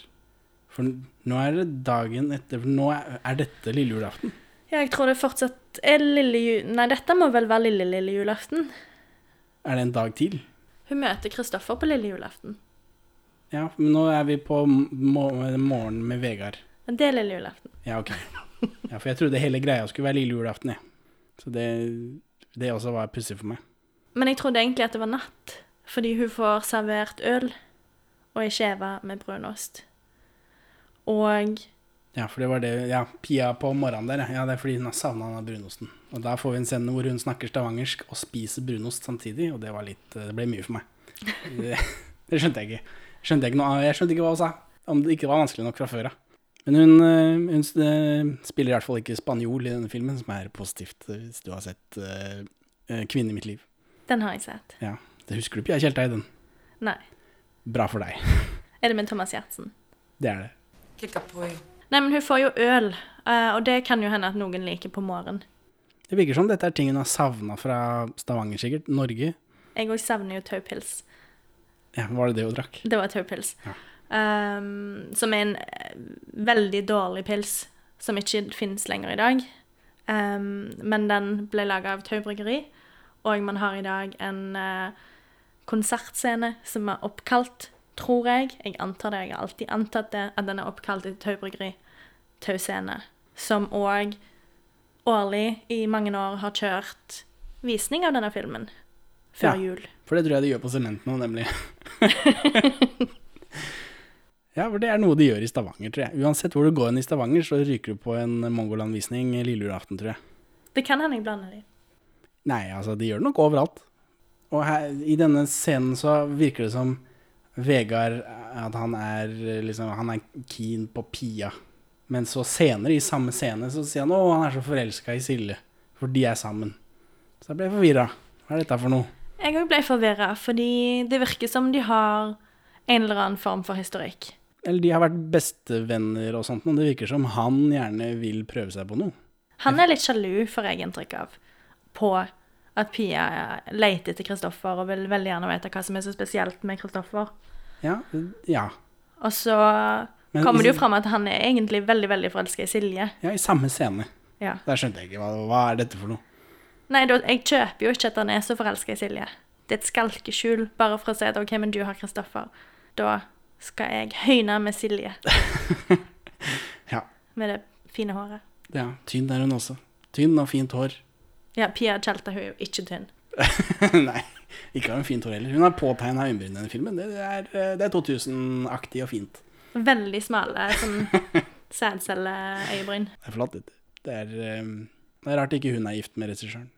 [SPEAKER 1] For nå er det dagen etter, for nå er, dette lille julaften.
[SPEAKER 2] Ja, jeg tror det fortsatt er lille jul... Nei, dette må vel være lille lille julaften.
[SPEAKER 1] Er det en dag til?
[SPEAKER 2] Hun møter Kristoffer på lille julaften.
[SPEAKER 1] Ja, men nå er vi på morgenen med Vegard.
[SPEAKER 2] Det er lille julaften.
[SPEAKER 1] Ja, ok. Ja, for jeg trodde hele greia skulle være lille julaften, jeg. Ja. Så det, det også var pussig for meg.
[SPEAKER 2] Men jeg trodde egentlig at det var natt, fordi hun får servert øl og ei skive med brunost. Og
[SPEAKER 1] Ja, for det var det Ja, Pia på morgenen der, ja. Det er fordi hun har savna den brunosten. Og da får vi en scene hvor hun snakker stavangersk og spiser brunost samtidig, og det var litt Det ble mye for meg. Det, det skjønte jeg ikke. Skjønte jeg, ikke noe, jeg skjønte ikke hva hun sa. Om det ikke var vanskelig nok fra før av. Men hun, eh, hun, eh, spiller i hvert fall ikke spanjol i denne filmen, som er positivt hvis du har sett uh, 'Kvinne i mitt liv'.
[SPEAKER 2] Den har jeg sett.
[SPEAKER 1] Ja. Det husker du Pia deg i den?
[SPEAKER 2] Nei.
[SPEAKER 1] Bra for deg.
[SPEAKER 2] er det med Thomas Giertsen?
[SPEAKER 1] Det er det.
[SPEAKER 2] Nei, men hun får jo øl, og det kan jo hende at noen liker på morgenen.
[SPEAKER 1] Det virker som dette er ting hun har savna fra Stavanger, sikkert. Norge.
[SPEAKER 2] Jeg òg savner jo taupils.
[SPEAKER 1] Ja, var det det hun drakk?
[SPEAKER 2] Det var taupils. Ja. Um, som er en uh, veldig dårlig pils, som ikke finnes lenger i dag. Um, men den ble laga av Tau bryggeri. Og man har i dag en uh, konsertscene som er oppkalt tror jeg, jeg antar det, jeg har alltid antatt det, at den er oppkalt etter Tau Bryggeri, Tau Scene, som òg årlig i mange år har kjørt visning av denne filmen før
[SPEAKER 1] Ja.
[SPEAKER 2] jul.
[SPEAKER 1] For det tror jeg de gjør på Sement nå, nemlig. ja, for det er noe de gjør i Stavanger, tror jeg. Uansett hvor du går inn i Stavanger, så ryker du på en Mongoland-visning lille julaften, tror jeg.
[SPEAKER 2] Det kan hende jeg blander de.
[SPEAKER 1] Nei, altså, de gjør det nok overalt. Og her, i denne scenen så virker det som Vegard At han er liksom Han er keen på Pia. Men så senere, i samme scene, så sier han å, han er så forelska i Silje. For de er sammen. Så jeg ble forvirra. Hva er dette for noe?
[SPEAKER 2] Jeg òg ble forvirra, fordi det virker som de har en eller annen form for historikk.
[SPEAKER 1] Eller de har vært bestevenner og sånt, men det virker som han gjerne vil prøve seg på noe.
[SPEAKER 2] Han er litt sjalu, får jeg inntrykk av, på at Pia leter etter Kristoffer og vil veldig gjerne vite hva som er så spesielt med Kristoffer.
[SPEAKER 1] Ja, ja.
[SPEAKER 2] Og så
[SPEAKER 1] Men
[SPEAKER 2] kommer det jo fram at han er egentlig veldig veldig forelska i Silje.
[SPEAKER 1] Ja, i samme scene.
[SPEAKER 2] Ja.
[SPEAKER 1] Der skjønte jeg ikke hva, hva er dette for noe.
[SPEAKER 2] Nei, da, jeg kjøper jo ikke at han er så forelska i Silje. Det er et skalkeskjul, bare for å si at OK, men du har Kristoffer. Da skal jeg høyne med Silje.
[SPEAKER 1] Ja.
[SPEAKER 2] Med det fine håret.
[SPEAKER 1] ja. Tynn er hun også. Tynn og fint hår.
[SPEAKER 2] Ja, Pia Tjelta hun er jo ikke tynn.
[SPEAKER 1] Nei, ikke har hun fint hår heller. Hun har påtegna øyenbryn i denne filmen. Det er, eh, er 2000-aktig og fint.
[SPEAKER 2] Veldig smale, sånn sædcelleøyebryn.
[SPEAKER 1] Det er flott. Det er, eh, det er rart ikke hun er gift med regissøren.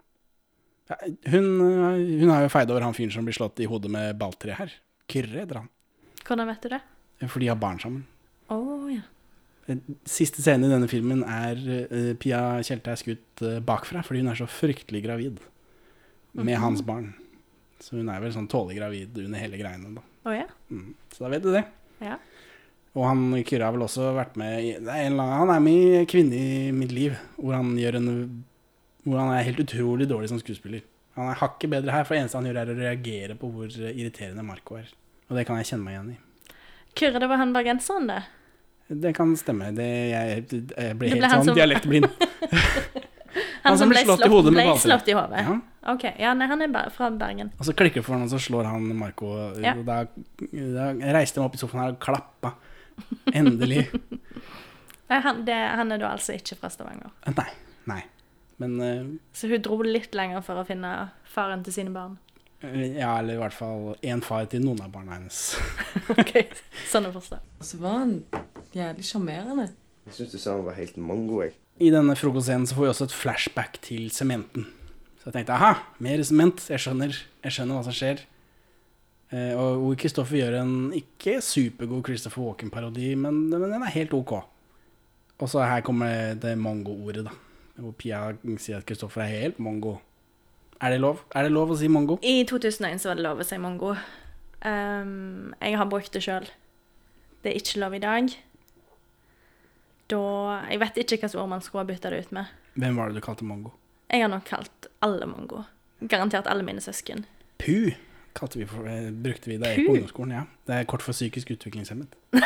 [SPEAKER 1] Hun, hun har jo feid over han fyren som blir slått i hodet med balltre her. Kyrre heter han.
[SPEAKER 2] Hvordan vet du det?
[SPEAKER 1] For de har barn sammen.
[SPEAKER 2] Oh, ja.
[SPEAKER 1] Siste scene i denne filmen er uh, Pia Tjelte er skutt uh, bakfra fordi hun er så fryktelig gravid med
[SPEAKER 2] Mhm.
[SPEAKER 1] hans barn. Så hun er vel sånn tålelig gravid under hele greiene, da.
[SPEAKER 2] Oh, ja.
[SPEAKER 1] Mm. Så da vet du det.
[SPEAKER 2] Ja.
[SPEAKER 1] Og han Kyrre har vel også vært med i, annen- Han er med i 'Kvinne i mitt liv', hvor han gjør en Hvor han er helt utrolig dårlig som skuespiller. Han er hakket bedre her, for det eneste han gjør, er å reagere på hvor eh, irriterende Marco er. Og det kan jeg kjenne meg igjen i.
[SPEAKER 2] Kyrre, det var han bergenseren, det.
[SPEAKER 1] Det kan stemme. Det, jeg, jeg ble helt sånn
[SPEAKER 2] som-
[SPEAKER 1] dialektblind.
[SPEAKER 2] Han, som ble slått,
[SPEAKER 1] i hodet med balltre.
[SPEAKER 2] slått i hodet?
[SPEAKER 1] Ja.
[SPEAKER 2] OK. Ja, nei, han er fra Bergen.
[SPEAKER 1] Og så klikker det for han, og så slår han Marco.
[SPEAKER 2] Ja.
[SPEAKER 1] Og da, da reiste han opp i sofaen her og klappa. Endelig.
[SPEAKER 2] Han, det, han er da altså ikke fra Stavanger.
[SPEAKER 1] Nei. Nei. Men uh...
[SPEAKER 2] Så hun dro litt lenger for å finne faren til sine barn.
[SPEAKER 1] Ja, eller i hvert fall én far til noen av barna hennes.
[SPEAKER 2] ok, Sånn å forstå.
[SPEAKER 5] Så var han jævlig sjarmerende.
[SPEAKER 10] Jeg syns du sa han var helt mango, jeg.
[SPEAKER 1] I denne frokostscenen så får vi også et flashback til sementen. Så jeg tenkte aha, mer sement. Jeg skjønner, jeg skjønner hva som skjer. Eh, og hvor Kristoffer gjør en ikke supergod Christopher Walken-parodi, men, men den er helt OK. Og så her kommer det mongo-ordet, da. Hvor Pia sier at Kristoffer er helt mongo. Er det lov? Er det lov å si mongo?
[SPEAKER 2] I 2001 så var det lov å si mongo. Um, jeg har brukt det sjøl. Det er ikke lov i dag. Da Jeg vet ikke hvilket ord man skulle ha bytta det ut med.
[SPEAKER 1] Hvem var det du kalte mongo?
[SPEAKER 2] Jeg har nok kalt alle mongo. Garantert alle mine søsken.
[SPEAKER 1] Pu kalte vi for, eh, brukte vi da jeg gikk på ungdomsskolen. ja. Det er kort for psykisk utviklingshemmet.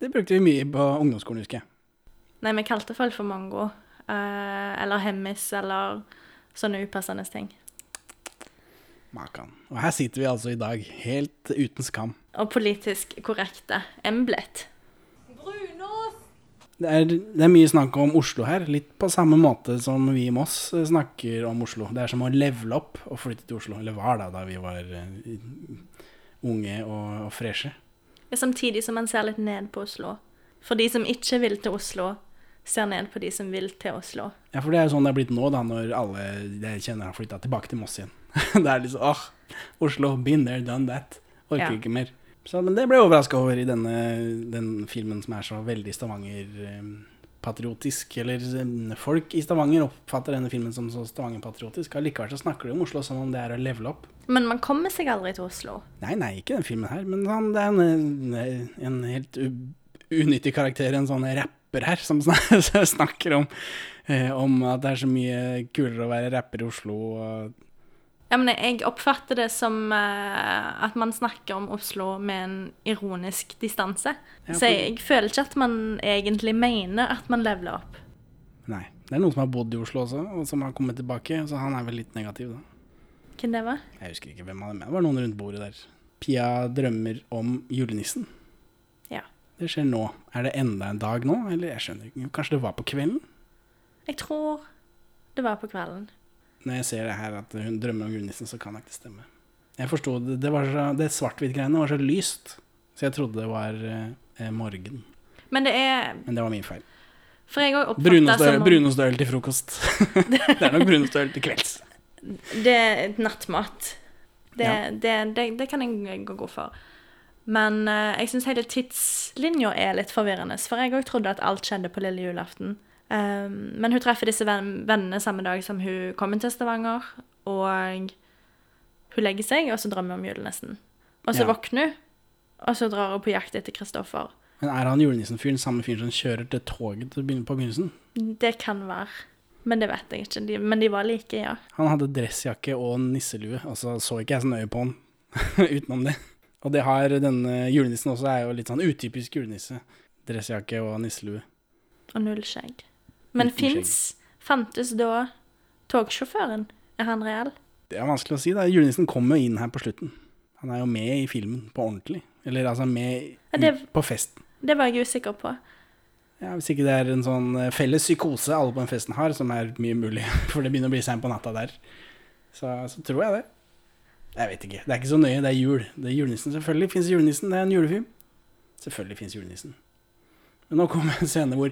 [SPEAKER 1] det brukte vi mye på ungdomsskolen, husker jeg.
[SPEAKER 2] Nei, vi kalte folk for mongo. Eh, eller hemmes eller sånne upassende ting.
[SPEAKER 1] Makan. Og her sitter vi altså i dag, helt uten skam.
[SPEAKER 2] Og politisk korrekte emblet.
[SPEAKER 1] Det er, det er mye snakk om Oslo her, litt på samme måte som vi i Moss snakker om Oslo. Det er som å levele opp og flytte til Oslo. Eller var da, da vi var eh, unge og, og freshe.
[SPEAKER 2] Samtidig som man ser litt ned på Oslo. For de som ikke vil til Oslo, ser ned på de som vil til Oslo.
[SPEAKER 1] Ja, for det er jo sånn det er blitt nå, da, når alle jeg kjenner har flytta tilbake til Moss igjen. det er liksom åh, Oslo, been there, done that. Orker
[SPEAKER 2] Ja.
[SPEAKER 1] ikke mer. Så, men det ble jeg overraska over i denne den filmen som er så veldig Stavanger-patriotisk. Eller eh, folk i Stavanger oppfatter denne filmen som så Stavanger-patriotisk. Allikevel så snakker de om Oslo som om det er å levele opp.
[SPEAKER 2] Men man kommer seg aldri til Oslo.
[SPEAKER 1] Nei, nei, ikke den filmen her, men han, det er en, en helt unyttig karakter, en sånn rapper her, som snakker om, eh, om at det er så mye kulere å være rapper i Oslo.
[SPEAKER 2] Ja, men jeg oppfatter det som eh, at man snakker om Oslo med en ironisk distanse. Så jeg føler ikke at man egentlig mener at man leveler opp.
[SPEAKER 1] nei, det er noen som har bodd i Oslo også, og som har kommet tilbake, så han er vel litt negativ, da.
[SPEAKER 2] Hvem det var?
[SPEAKER 1] Jeg husker ikke hvem av dem. Det var noen rundt bordet der. Pia drømmer om julenissen. Det skjer nå. Er det enda en dag nå? Eller jeg skjønner ikke. Kanskje det var på kvelden?
[SPEAKER 2] Jeg tror det var på kvelden.
[SPEAKER 1] Når jeg ser det her at hun drømmer om julenissen, så kan det ikke stemme. Jeg forsto det. Det, det svart-hvitt-greiene var så lyst, så jeg trodde det var eh, morgen.
[SPEAKER 2] Men det er
[SPEAKER 1] Men det var min feil.
[SPEAKER 2] For jeg òg oppfatta som om
[SPEAKER 1] brunost og øl til frokost. det er nok brunostøl til kvelds.
[SPEAKER 2] Det er nattmat. Det,
[SPEAKER 1] Ja.
[SPEAKER 2] det, det, det kan jeg gå god for. Men eh, jeg syns hele tidslinja er litt forvirrende. For jeg òg trodde at alt skjedde på lille julaften. Um, men hun treffer disse venn- vennene samme dag som hun kommer til Stavanger. Og hun legger seg, og så drømmer hun om julenissen. Og så
[SPEAKER 1] Ja.
[SPEAKER 2] våkner hun, og så drar hun på jakt etter Kristoffer.
[SPEAKER 1] Men er han julenissen-fyren samme fyren som kjører til toget til på begynnelsen?
[SPEAKER 2] Det kan være. Men det vet jeg ikke. De, men de var like, ja.
[SPEAKER 1] Han hadde dressjakke og nisselue, så så ikke jeg så nøye på han utenom det. Og det har denne julenissen også, er jo litt sånn utypisk julenisse. Dressjakke og nisselue.
[SPEAKER 2] Og null skjegg. Men fins Fantes da togsjåføren? Er han reell?
[SPEAKER 1] Det er vanskelig å si. da. Julenissen kommer inn her på slutten. Han er jo med i filmen på ordentlig. Eller altså med
[SPEAKER 2] Ja, det-
[SPEAKER 1] på festen.
[SPEAKER 2] Det var jeg usikker på.
[SPEAKER 1] Ja, Hvis ikke det er en sånn eh, felles psykose alle på den festen har, som er mye mulig, for det begynner å bli seint på natta der, så, så tror jeg det. Jeg vet ikke. Det er ikke så nøye. Det er jul. Det er julenissen. Selvfølgelig fins julenissen. Det er en julefilm. Selvfølgelig fins julenissen. Men nå kommer en scene hvor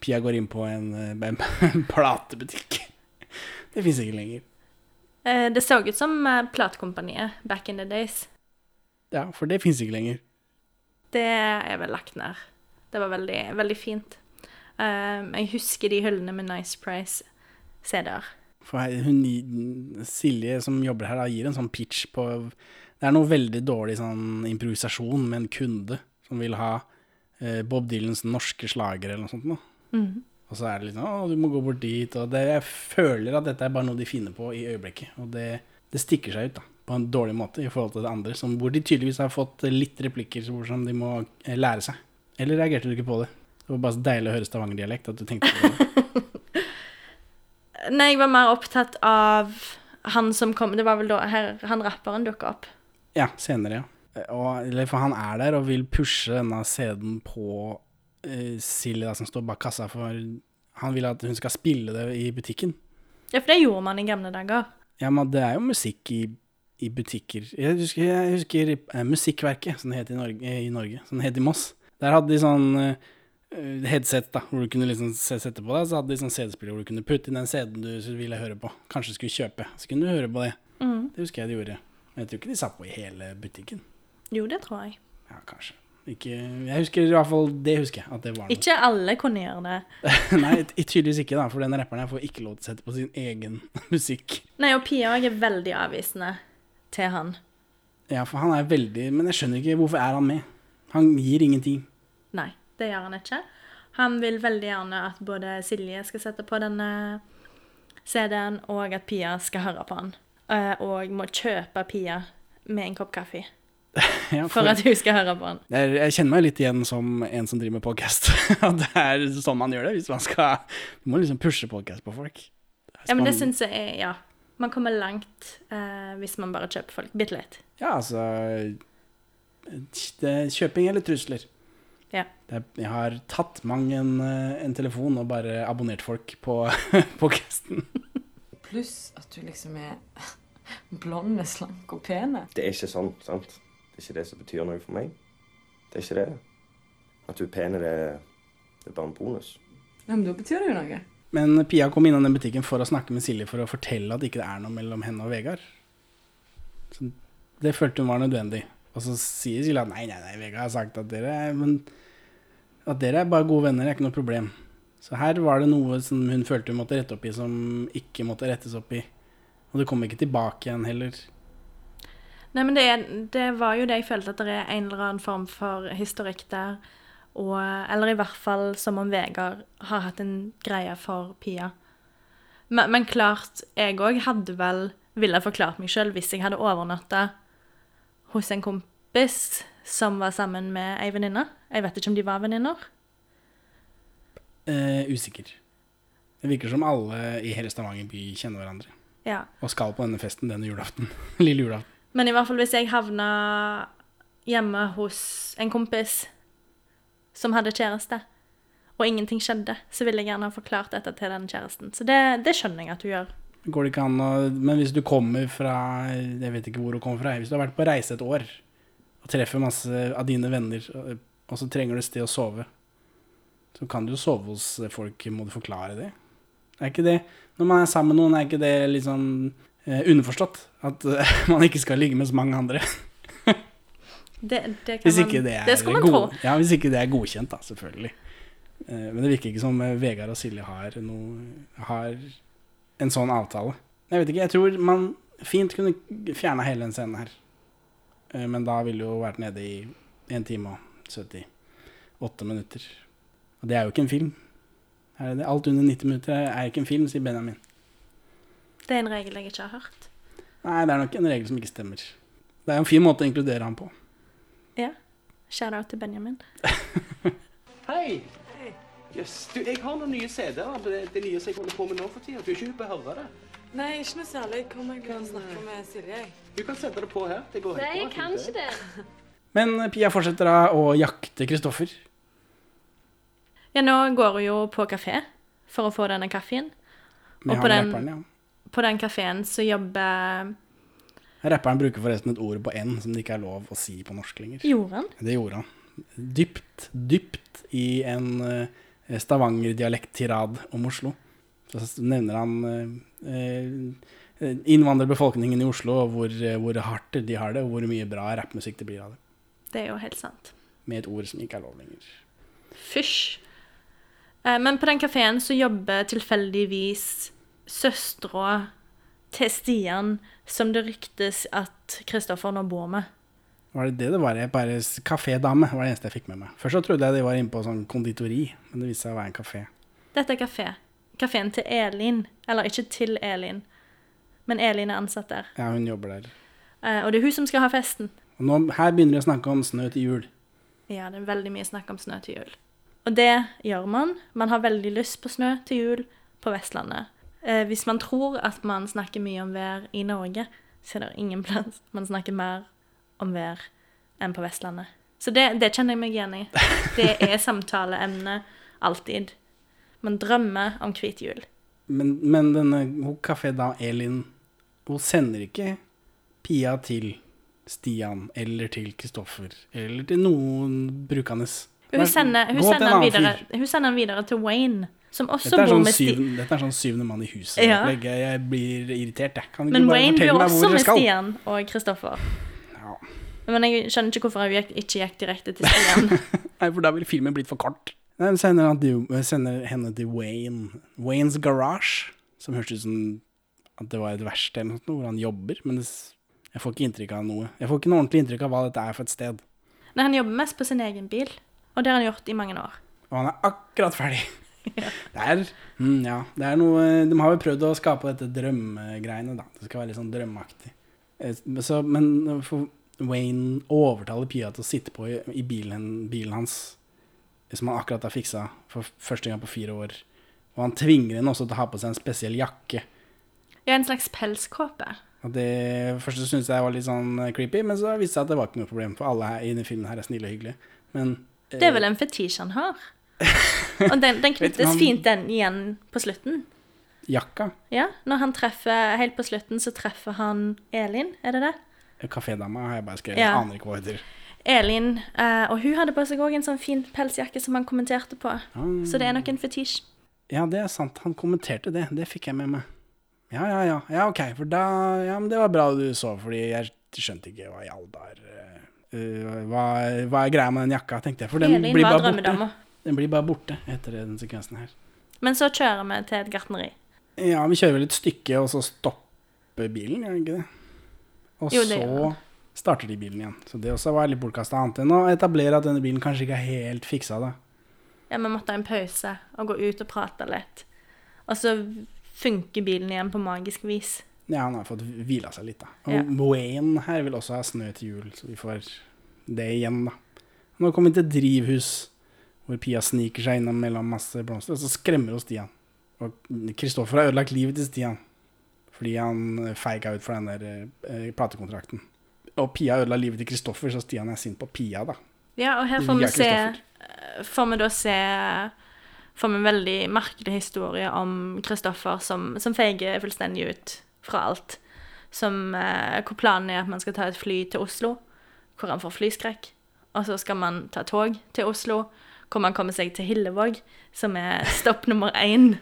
[SPEAKER 1] Pia går inn på en, eh, en platebutikk. Det fins ikke lenger.
[SPEAKER 2] Eh, Det så ut som eh, platekompaniet back in the days.
[SPEAKER 1] Ja, for det fins ikke lenger.
[SPEAKER 2] Det er vel lagt ned. Det var veldig, veldig fint. Jeg husker de hyllene med Nice Price-CD-er.
[SPEAKER 1] For hun, Silje som jobber her, da, gir en sånn pitch på Det er noe veldig dårlig sånn improvisasjon med en kunde som vil ha eh, Bob Dylans norske slager eller noe sånt. Nå.
[SPEAKER 2] Mhm.
[SPEAKER 1] Og så er det litt sånn Å, du må gå bort dit. Og det, jeg føler at dette er bare noe de finner på i øyeblikket. Og det, det stikker seg ut da, på en dårlig måte i forhold til det andre, som, hvor de tydeligvis har fått litt replikker som de må eh, lære seg. Eller reagerte du ikke på det? Det var bare så deilig å høre stavangerdialekt at du tenkte på det.
[SPEAKER 2] Nei, jeg var mer opptatt av han som kom Det var vel da her, han rapperen dukka opp.
[SPEAKER 1] Ja, senere, ja. Og, eller, for han er der og vil pushe denne CD-en på uh, Silje, da, som står bak kassa, for han vil at hun skal spille det i butikken.
[SPEAKER 2] Ja, for det gjorde man i gamle dager.
[SPEAKER 1] Ja, men det er jo musikk i, i butikker. Jeg husker, jeg husker eh, Musikkverket, som det het i Norge, i Norge, som det het i Moss. Der hadde de sånn eh, headset, da, hvor du kunne liksom sette på deg, så hadde de sånn CD-spiller hvor du kunne putte inn den CD-en du ville høre på. Kanskje skulle kjøpe. Så kunne du høre på det.
[SPEAKER 2] Mm.
[SPEAKER 1] Det husker jeg de gjorde. Men jeg tror ikke de satt på i hele butikken.
[SPEAKER 2] Jo, det tror jeg.
[SPEAKER 1] Ja, kanskje. Ikke, jeg husker i hvert fall det husker jeg, at det var noe.
[SPEAKER 2] Ikke alle kunne gjøre det.
[SPEAKER 1] Nei, tydeligvis ikke, da, for denne rapperen her får ikke lov til å sette på sin egen musikk.
[SPEAKER 2] Nei, og Pia er veldig avvisende til han.
[SPEAKER 1] Ja, for han er veldig Men jeg skjønner ikke hvorfor er han med. Han gir ingenting.
[SPEAKER 2] Nei, det gjør han ikke. Han vil veldig gjerne at både Silje skal sette på denne CD-en, og at Pia skal høre på han. Eh, Og må kjøpe Pia med en kopp kaffe
[SPEAKER 1] Ja,
[SPEAKER 2] for at hun skal høre på han.
[SPEAKER 1] jeg, jeg kjenner meg litt igjen som en som driver med podcast. Det er sånn man gjør det hvis man skal Du må liksom pushe podcast på folk.
[SPEAKER 2] Ja, men det syns jeg er Ja. Man kommer langt eh, hvis man bare kjøper folk bitte litt.
[SPEAKER 1] Ja, altså det, er Kjøping eller trusler.
[SPEAKER 2] Ja.
[SPEAKER 1] Det jeg har tatt mang en, eh, en telefon og bare abonnert folk på podcasten.
[SPEAKER 5] Pluss at du liksom er blonde, slank og pene.
[SPEAKER 10] Det er ikke sånn, sant? Det er ikke det som betyr noe for meg. Det er ikke det. At du er pen, det, det er bare en bonus.
[SPEAKER 5] Ja, men da betyr det jo noe.
[SPEAKER 1] Men Pia kom innom den butikken for å snakke med Silje for å fortelle at ikke det er noe mellom henne og Vegard. Så det følte hun var nødvendig. Og så sier Silje at nei, nei, nei, Vegard har sagt at dere er, men, at dere er bare gode venner, det er ikke noe problem. Så her var det noe som hun følte hun måtte rette opp i, som ikke måtte rettes opp i. Og det kom ikke tilbake igjen heller.
[SPEAKER 2] Nei, men det, det var jo det jeg følte, at det er en eller annen form for historikk der. Og, eller i hvert fall som om Vegard har hatt en greie for Pia. Men, men klart, jeg òg hadde vel ville forklart meg sjøl hvis jeg hadde overnatta hos en kompis som var sammen med ei venninne. Jeg vet ikke om de var venninner.
[SPEAKER 1] Eh, usikker. Det virker som alle i hele Stavanger by kjenner hverandre.
[SPEAKER 2] Ja.
[SPEAKER 1] og skal på denne festen denne julaften. Lille julaften.
[SPEAKER 2] Men i hvert fall hvis jeg havna hjemme hos en kompis som hadde kjæreste, og ingenting skjedde, så ville jeg gjerne ha forklart dette til den kjæresten. Så det, det skjønner jeg at du gjør.
[SPEAKER 1] Går det ikke an å Men hvis du kommer fra Jeg vet ikke hvor du kommer fra. Hvis du har vært på reise et år og treffer masse av dine venner, og- så trenger du et sted å sove, så kan du jo sove hos folk. Må du forklare det? Er ikke det Når man er sammen med noen, er ikke det litt sånn eh, underforstått? At eh, man ikke skal ligge med så mange andre?
[SPEAKER 2] Det, det kan
[SPEAKER 1] Hvis ikke det er
[SPEAKER 2] det
[SPEAKER 1] god-. Ja, hvis ikke det er godkjent, da, selvfølgelig. Eh, Men det virker ikke som eh, Vegard og Silje har noe Har en sånn avtale. Jeg vet ikke, jeg tror man fint kunne fjerna hele den scenen her. Eh, Men da ville jo vært nede i 1 time og 78 minutter. Og det er jo ikke en film. Er det det? Alt under 90 minutter er ikke en film, sier Benjamin.
[SPEAKER 2] Det er en regel jeg ikke har hørt.
[SPEAKER 1] Nei, det er nok en regel som ikke stemmer. Det er en fin måte å inkludere ham på.
[SPEAKER 2] Ja. Shout-out til Benjamin.
[SPEAKER 9] Hei! Yes, du, jeg har noen nye CD-er. Det, det nye som jeg holder på med nå for tida. Du er ikke ute på å høre det?
[SPEAKER 5] Nei, ikke noe særlig. Kom, jeg kan snakke med Silje.
[SPEAKER 9] Du kan sette det på her. Det går helt
[SPEAKER 5] Nei, jeg kan ikke det.
[SPEAKER 1] Men eh, Pia fortsetter da å jakte Kristoffer.
[SPEAKER 2] Ja, nå går hun jo på kafé for å få denne kaffen. Og på den,
[SPEAKER 1] rapperen, ja.
[SPEAKER 2] på den kafeen så jobber
[SPEAKER 1] Rapperen bruker forresten et ord på N som det ikke er lov å si på norsk lenger.
[SPEAKER 2] Gjorde han?
[SPEAKER 1] Det gjorde han. Dypt, dypt i en Stavanger-dialekt-tirad om Oslo. Så nevner han eh, eh, innvandrerbefolkningen i Oslo, og hvor, eh, hvor hardt de har det, og hvor mye bra rappmusikk det blir av det.
[SPEAKER 2] Det er jo helt sant.
[SPEAKER 1] Med et ord som ikke er lov lenger.
[SPEAKER 2] Fysj. Eh, Men på den kafeen så jobber tilfeldigvis søstera til Stian, som det ryktes at Kristoffer nå bor med.
[SPEAKER 1] Var det det det var? Jeg bare Kafédame var det eneste jeg fikk med meg. Først så trodde jeg de var inne på sånn konditori, men det viste seg å være en kafé.
[SPEAKER 2] Dette er kafé. Kafeen til Elin. Eller ikke til Elin, men Elin er ansatt der.
[SPEAKER 1] Ja, hun jobber der.
[SPEAKER 2] Eh, Og det er hun som skal ha festen.
[SPEAKER 1] Og nå, her begynner de å snakke om snø til jul.
[SPEAKER 2] Ja, det er veldig mye snakk om snø til jul. Og det gjør man. Man har veldig lyst på snø til jul på Vestlandet. Eh, hvis man tror at man snakker mye om vær i Norge, så er det ingen plass man snakker mer om vær enn på Vestlandet. Så det, det kjenner jeg meg igjen i. Det er samtaleemne alltid. Man drømmer om hvit jul.
[SPEAKER 1] Men, men denne Café da, Elin, hun sender ikke Pia til Stian eller til Kristoffer eller til noen brukende.
[SPEAKER 2] Hun sender, hun sender, han videre, hun sender han videre til Wayne, som også bor
[SPEAKER 1] sånn
[SPEAKER 2] med Stian.
[SPEAKER 1] dette er sånn syvende mann i huset.
[SPEAKER 2] Ja.
[SPEAKER 1] Jeg, jeg blir irritert, jeg.
[SPEAKER 2] Men Wayne bor også med? Stian og Kristoffer.
[SPEAKER 1] Ja.
[SPEAKER 2] Men jeg skjønner ikke hvorfor hun ikke gikk direkte til Stian.
[SPEAKER 1] Nei, for da ville filmen blitt for kort. Hun sender, sender henne til Wayne. Waynes Garage, som hørtes ut som at det var et verksted eller noe hvor han jobber. Men det, jeg får ikke inntrykk av noe. Jeg får ikke noe ordentlig inntrykk av hva dette er for et sted.
[SPEAKER 2] Nei, han jobber mest på sin egen bil, og det har han gjort i mange år.
[SPEAKER 1] Og han er akkurat ferdig. Det er, mm, ja, det er noe De har jo prøvd å skape dette drømmegreiene, da. Det skal være litt sånn drømmeaktig. Eh, Så, men for Wayne overtaler Pia til å sitte på i, i bilen, bilen hans, som han akkurat har fiksa for første gang på fire år. Og han tvinger henne også til å ha på seg en spesiell jakke.
[SPEAKER 2] Ja, en slags pelskåpe.
[SPEAKER 1] Det Først syntes jeg var litt sånn eh, creepy, men så viste det seg at det var ikke noe problem, for alle her i denne filmen her er snille og hyggelige. Men eh,
[SPEAKER 2] Det er vel en fetisj han har. Og den, den knyttes
[SPEAKER 1] han,
[SPEAKER 2] fint den igjen på slutten.
[SPEAKER 1] jakka?
[SPEAKER 2] Ja, når han treffer, helt på slutten så treffer han Elin, er det det?
[SPEAKER 1] Kafédama har jeg bare skrevet.
[SPEAKER 2] Ja.
[SPEAKER 1] Aner ikke hva hun heter.
[SPEAKER 2] Elin, eh, og hun hadde på seg også en sånn fin pelsjakke som han kommenterte på.
[SPEAKER 1] Ah.
[SPEAKER 2] Så det er nok en fetisj.
[SPEAKER 1] Ja, det er sant. Han kommenterte det. Det fikk jeg med meg. Ja, ja, ja. Ja, OK. For da Ja, men det var bra du så, fordi jeg skjønte ikke hva i all dar uh, hva, hva er greia med den jakka, tenkte jeg. For den
[SPEAKER 2] Elin
[SPEAKER 1] blir bare borte. Den blir bare borte etter den sekvensen her.
[SPEAKER 2] Men så kjører vi til et gartneri.
[SPEAKER 1] Ja, vi kjører vel et stykke, og så stopper bilen, gjør den ikke det? Og
[SPEAKER 2] Jo, det
[SPEAKER 1] så starter de bilen igjen. Så det også var litt bortkasta, annet enn å etablere at denne bilen kanskje ikke er helt fiksa, da.
[SPEAKER 2] Ja, vi måtte ha en pause og gå ut og prate litt. Og så funker bilen igjen på magisk vis.
[SPEAKER 1] Ja, han har fått hvila seg litt, da. Og
[SPEAKER 2] Ja.
[SPEAKER 1] Wayne her vil også ha snø til jul, så vi får det igjen, da. Nå kommer vi til drivhus, hvor Pia sniker seg innom mellom masse blomster, og så skremmer hun Stian. Og Kristoffer har ødelagt livet til Stian. Fordi han feiga ut for den der eh, platekontrakten. Og Pia ødela livet til Kristoffer, så Stian er sint på Pia, da.
[SPEAKER 2] Ja, og her får vi se Får vi da se Får vi en veldig merkelig historie om Kristoffer som, som feiger fullstendig ut fra alt. Som, eh, hvor planen er at man skal ta et fly til Oslo, hvor han får flyskrekk. Og så skal man ta tog til Oslo, hvor man kommer seg til Hillevåg, som er stopp nummer én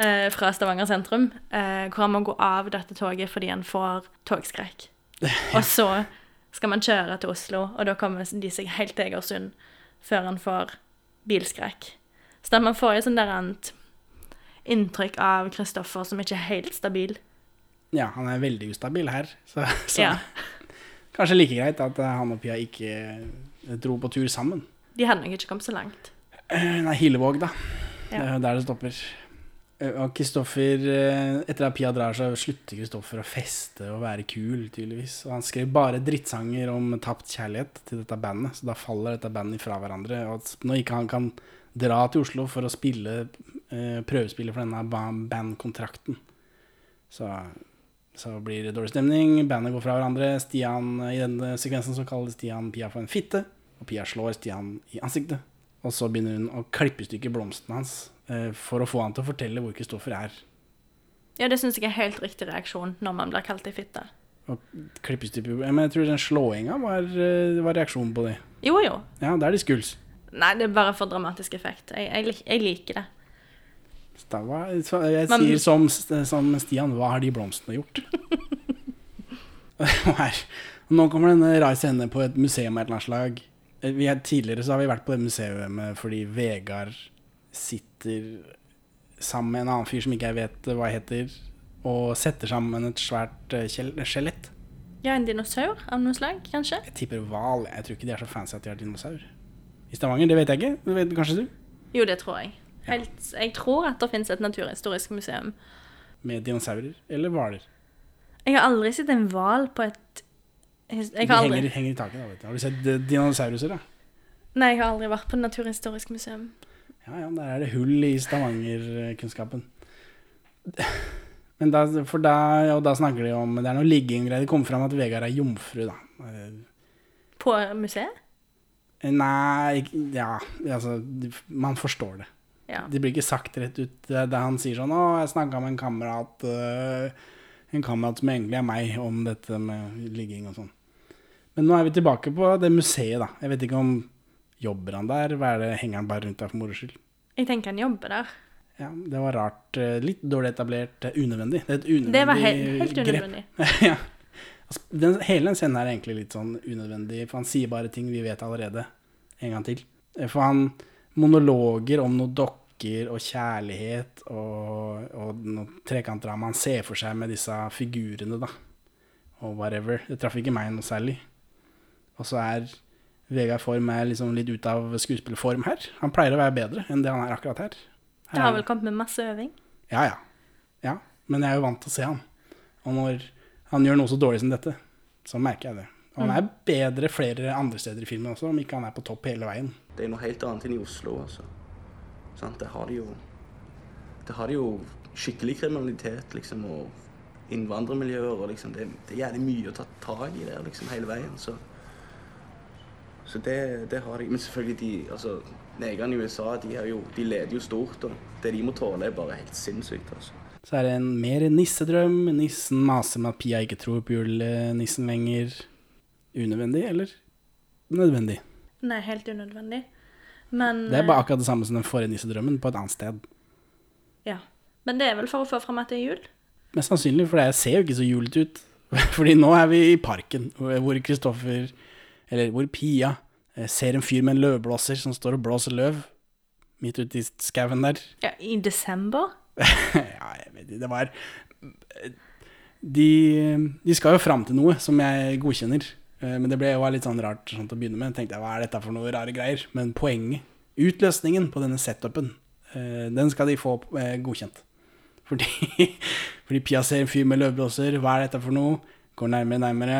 [SPEAKER 2] eh, fra Stavanger sentrum. Eh, hvor han må gå av dette toget fordi han får togskrekk. Og så skal man kjøre til Oslo, og da kommer de seg helt til Egersund før han får bilskrekk. Så man får jo sånn der annet inntrykk av Kristoffer som ikke er helt stabil.
[SPEAKER 1] Ja, han er veldig ustabil her, så, så
[SPEAKER 2] Ja.
[SPEAKER 1] kanskje like greit at eh, han og Pia ikke eh, dro på tur sammen.
[SPEAKER 2] De hadde nok ikke kommet så langt.
[SPEAKER 1] Eh, Nei, Hillevåg, da.
[SPEAKER 2] Ja.
[SPEAKER 1] Det er der det stopper. Og Kristoffer Etter at Pia drar, så slutter Kristoffer å feste og være kul, tydeligvis. Og han skrev bare drittsanger om tapt kjærlighet til dette bandet, så da faller dette bandet fra hverandre. Og når ikke han kan dra til Oslo for å spille eh, prøvespille for denne ba- bandkontrakten, så, så blir det dårlig stemning. Bandet går fra hverandre. Stian, I denne sekvensen så kaller Stian Pia for en fitte, og Pia slår Stian i ansiktet. Og så begynner hun å klippe i stykker blomstene hans eh, for å få han til å fortelle hvor Kristoffer er.
[SPEAKER 2] Ja, det syns jeg er helt riktig reaksjon når man blir kalt ei fitte.
[SPEAKER 1] Men jeg tror den slåinga var, eh, var reaksjonen på det.
[SPEAKER 2] Jo, jo.
[SPEAKER 1] Ja, da er de skuls.
[SPEAKER 2] Nei, det er bare for dramatisk effekt. Jeg, jeg, jeg liker det.
[SPEAKER 1] Så jeg
[SPEAKER 2] Men-
[SPEAKER 1] sier som, som Stian, hva har de blomstene gjort? Nå kommer denne rar scene på et museum av et eller annet slag. Eh, Vi er, tidligere så har vi vært på det museet fordi Vegard sitter sammen med en annen fyr som ikke jeg vet hva heter, og setter sammen et svært eh, skjelett.
[SPEAKER 2] Ja, en dinosaur av noe slag, kanskje?
[SPEAKER 1] Jeg tipper hval. Jeg tror ikke de er så fancy at de har dinosaur. I Stavanger, det vet jeg ikke. Det vet kanskje du?
[SPEAKER 2] Jo, det tror jeg. Helt, jeg tror at det finnes et naturhistorisk museum.
[SPEAKER 1] Med dinosaurer eller hvaler.
[SPEAKER 2] Jeg har aldri sett en hval på et Jeg har aldri
[SPEAKER 1] henger, henger i taket, da. vet du. Har du sett eh, dinosauruser, da?
[SPEAKER 2] Nei, jeg har aldri vært på Naturhistorisk museum.
[SPEAKER 1] Ja, ja, der er det hull i Stavanger-kunnskapen. Men da, for da, og da snakker de om Det er noe ligging. Det kommer fram at Vegard er jomfru, da.
[SPEAKER 2] På museet?
[SPEAKER 1] Nei, ja Altså, man forstår det.
[SPEAKER 2] Ja.
[SPEAKER 1] Det blir ikke sagt rett ut. Det han sier sånn 'Å, jeg snakka med en kamerat eh, En kamerat som egentlig er meg, om dette med ligging og sånn'. Men nå er vi tilbake på det museet, da. Jeg vet ikke om Jobber han der? Hva er det, Henger han bare rundt der for moro skyld?
[SPEAKER 2] Jeg tenker han jobber der.
[SPEAKER 1] Ja, det var rart. Litt dårlig etablert. Unødvendig. Det er et unødvendig
[SPEAKER 2] Det var helt, helt unødvendig.
[SPEAKER 1] ja. Altså, Den, hele den scenen er egentlig litt sånn unødvendig, for han sier bare ting vi vet allerede. En gang til. Eh, For han monologer om noen dokker og kjærlighet og, og noe trekantdrama han ser for seg med disse figurene, da. Og whatever. Det traff ikke meg noe særlig. Og så er Vegard Form er liksom litt ute av skuespillerform her. Han pleier å være bedre enn det han er akkurat her.
[SPEAKER 2] Det har vel kommet med masse øving.
[SPEAKER 1] Ja, ja. ja. Men jeg er jo vant til å se han. Og når han gjør noe så dårlig som dette, så merker jeg det. Og han er bedre flere andre steder i filmen også, om ikke han er på topp hele veien.
[SPEAKER 9] Det er noe helt annet enn i Oslo, altså. Sant? det har de jo Det har de jo skikkelig kriminalitet, liksom, og innvandrermiljøer, og liksom Det, det er jævlig mye å ta tak i der, liksom, hele veien, så Så det, det har de. Men selvfølgelig, de altså Negerne i USA, de, er jo, de leder jo stort, og det de må tåle, er bare helt sinnssykt, altså.
[SPEAKER 1] Så er det en mer nissedrøm. Nissen maser med at Pia ikke tror på julenissen lenger. Unødvendig, eller nødvendig?
[SPEAKER 2] Nei, helt unødvendig. Men
[SPEAKER 1] Det er bare akkurat det samme som den forrige nissedrømmen, på et annet sted.
[SPEAKER 2] Ja. Men det er vel for å få fram at det er jul?
[SPEAKER 1] Mest sannsynlig, for det ser jo ikke så julete ut. Fordi nå er vi i parken, hvor Kristoffer, eller hvor Pia, eh, ser en fyr med en løvblåser som står og blåser løv midt ute i skauen der.
[SPEAKER 2] Ja, I desember?
[SPEAKER 1] Ja, jeg vet ikke, det var de, de skal jo fram til noe som jeg godkjenner. Eh, Men det ble jo litt sånn rart sånn å begynne med. Tenkte jeg, hva er dette for noe rare greier? Men poenget, utløsningen på denne setupen, eh, den skal de få eh, godkjent. Fordi, fordi Pia ser en fyr med løvblåser. Hva er dette for noe? Går nærmere, nærmere.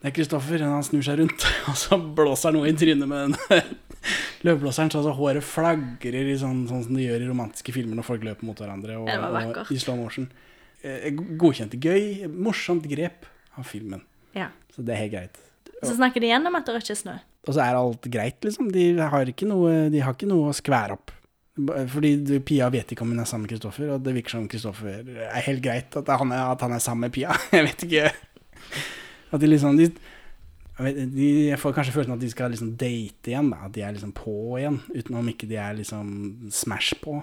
[SPEAKER 1] Det er Kristoffer. Han snur seg rundt, og så blåser han noe i trynet med den løvblåseren. Så altså, håret flagrer i sånn, sånn som de gjør i romantiske filmer når folk løper mot hverandre. Og, og i slow motion. eh, godkjent gøy, morsomt grep av filmen.
[SPEAKER 2] Ja.
[SPEAKER 1] Så det er helt greit.
[SPEAKER 2] Så snakker de igjen om at det ikke er snø.
[SPEAKER 1] Og så er alt greit, liksom. De har ikke noe, de har ikke noe å skvære opp. Fordi Pia vet ikke om hun er sammen med Kristoffer, og det virker som Kristoffer er helt greit at han er, at han er sammen med Pia. Jeg vet ikke. At de liksom de, vet, de, jeg får kanskje følelsen at de skal liksom date igjen, da. At de er liksom på igjen, utenom ikke de er liksom smash på.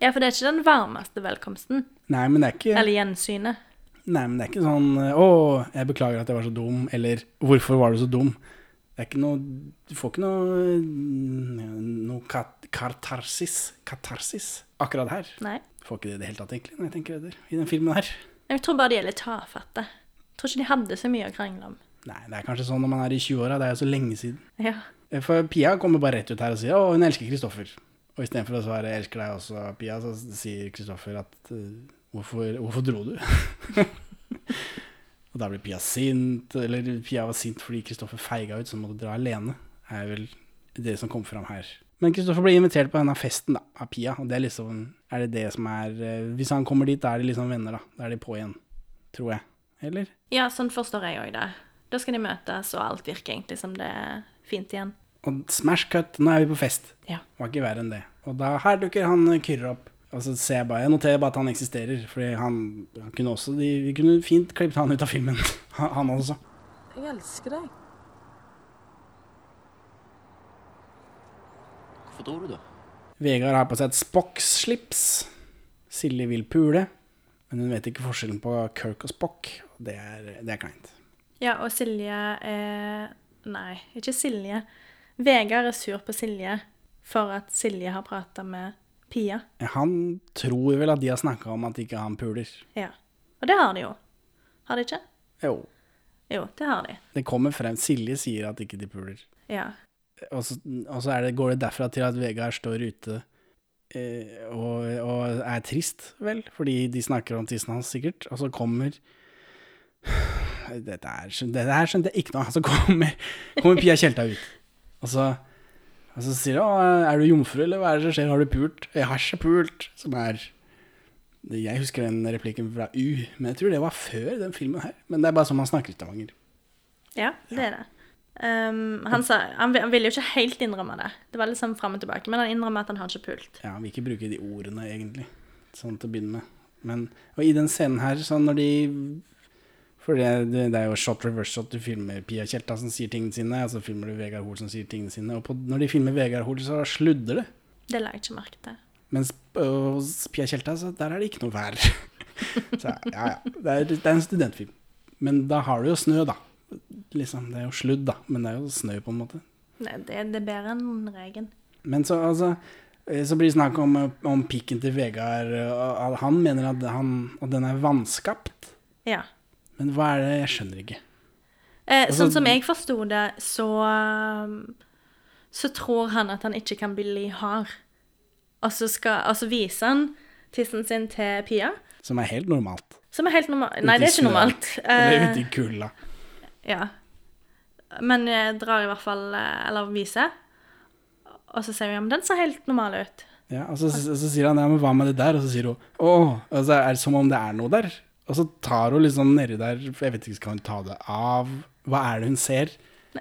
[SPEAKER 2] Ja, for det er ikke den varmeste velkomsten.
[SPEAKER 1] Nei, men det er ikke
[SPEAKER 2] Eller gjensynet.
[SPEAKER 1] Nei, men det er ikke sånn 'Å, jeg beklager at jeg var så dum', eller 'Hvorfor var du så dum'? Det er ikke noe Du får ikke noe Noe kat katarsis Katarsis akkurat her.
[SPEAKER 2] Nei.
[SPEAKER 1] Du Får ikke det i det hele tatt, egentlig, når jeg tenker etter, i den filmen her.
[SPEAKER 2] Jeg tror bare de er litt tafatte. Jeg tror ikke de hadde så mye å krangle om.
[SPEAKER 1] Nei, det er kanskje sånn når man er i 20-åra. Det er jo så lenge siden.
[SPEAKER 2] Ja.
[SPEAKER 1] For Pia kommer bare rett ut her og sier 'Å, hun elsker Kristoffer'. Og istedenfor å svare elsker deg også, Pia', så sier Kristoffer at eh, hvorfor, 'Hvorfor dro du?' og da blir Pia sint. Eller Pia var sint fordi Kristoffer feiga ut, så hun måtte dra alene. er vel det som kom fram her. Men Kristoffer blir invitert på denne festen da, av Pia, og det er liksom Er det det som er eh, Hvis han kommer dit, da er de liksom venner, da. Da er de på igjen. Tror jeg. Eller?
[SPEAKER 2] ja, sånn forstår jeg òg det. Da skal de møtes, og alt virker egentlig som det er fint igjen.
[SPEAKER 1] Og smash cut, nå er vi på fest.
[SPEAKER 2] Ja.
[SPEAKER 1] Var ikke verre enn det. Og da her dukker han Kyrre opp. Og så ser jeg bare, jeg noterer bare at han eksisterer, fordi han, han kunne også, de, vi kunne fint klippet han ut av filmen. Han, også.
[SPEAKER 5] Jeg elsker deg.
[SPEAKER 7] Hvorfor dro du, da?
[SPEAKER 1] Vegard har på seg et Spock-slips. Silje vil pule, men hun vet ikke forskjellen på Kirk og Spock. Det er, det er kleint.
[SPEAKER 2] Ja, og Silje er Nei, ikke Silje. Vegard er sur på Silje for at Silje har prata med Pia.
[SPEAKER 1] Han tror vel at de har snakka om at ikke han puler.
[SPEAKER 2] Ja. Og det har de jo. Har de ikke?
[SPEAKER 1] Jo.
[SPEAKER 2] Jo, det har de.
[SPEAKER 1] Det kommer frem. Silje sier at ikke de puler.
[SPEAKER 2] Ja.
[SPEAKER 1] Og så, og så det, går det derfra til at Vegard står ute eh, og, og er trist, vel, fordi de snakker om tissen hans, sikkert. Og så kommer Dette er, her skjønte jeg ikke noe av. Så kommer, kommer Pia Tjelta ut. Og så, og så sier hun 'Er du jomfru, eller hva er det som skjer? Har du pult?' 'Jeg har ikke pult', som er Jeg husker den replikken fra U, men jeg tror det var før den filmen her. Men det er bare sånn man snakker i Stavanger.
[SPEAKER 2] Ja, det er det. Um, han, sa, han, han ville jo ikke helt innrømme det. Det var sånn fram og tilbake, men han innrømmer at han har ikke pult.
[SPEAKER 1] Ja, han vil ikke bruke de ordene, egentlig, sånn til å begynne med. Men, og i den scenen her, sånn når de For det, det, er jo shot reverse shot. Du filmer Pia Tjelta som sier tingene sine, og så filmer du Vegard Hoel som sier tingene sine. Og på, når de filmer Vegard Hoel, så sludder det.
[SPEAKER 2] Det la jeg ikke merke til.
[SPEAKER 1] Mens hos Pia Tjelta, så der er det ikke noe vær. så ja, ja. Det er, det er en studentfilm. Men da har du jo snø, da. Liksom, det er jo sludd, da. Men det er jo snø, på en måte.
[SPEAKER 2] Nei, det, det er bedre enn regn.
[SPEAKER 1] Men så, altså, eh, så blir det snakk om, om pikken til Vegard. Han mener at, han, at den er vanskapt.
[SPEAKER 2] Ja.
[SPEAKER 1] Men hva er det? Jeg skjønner ikke.
[SPEAKER 2] Eh,
[SPEAKER 1] Altså-
[SPEAKER 2] sånn som jeg forsto det, så um, Så tror han at han ikke kan bli hard. Og så skal Og så viser han tissen sin til Pia,
[SPEAKER 1] Som er helt normalt.
[SPEAKER 2] som er helt normalt. Nei, det er ikke normalt.
[SPEAKER 1] Eller
[SPEAKER 2] Eh,
[SPEAKER 1] ute i kulda.
[SPEAKER 2] ja. Men jeg drar i hvert fall eh, Eller viser. Og så sier hun ja, men den ser helt normal ut.
[SPEAKER 1] Ja, og så, så, så sier han ja, men hva med det der? Og så sier hun åh. Og så er det som om det er noe der. Og så tar hun liksom nedi der, for jeg vet ikke, skal hun ta det av? Hva er det hun ser?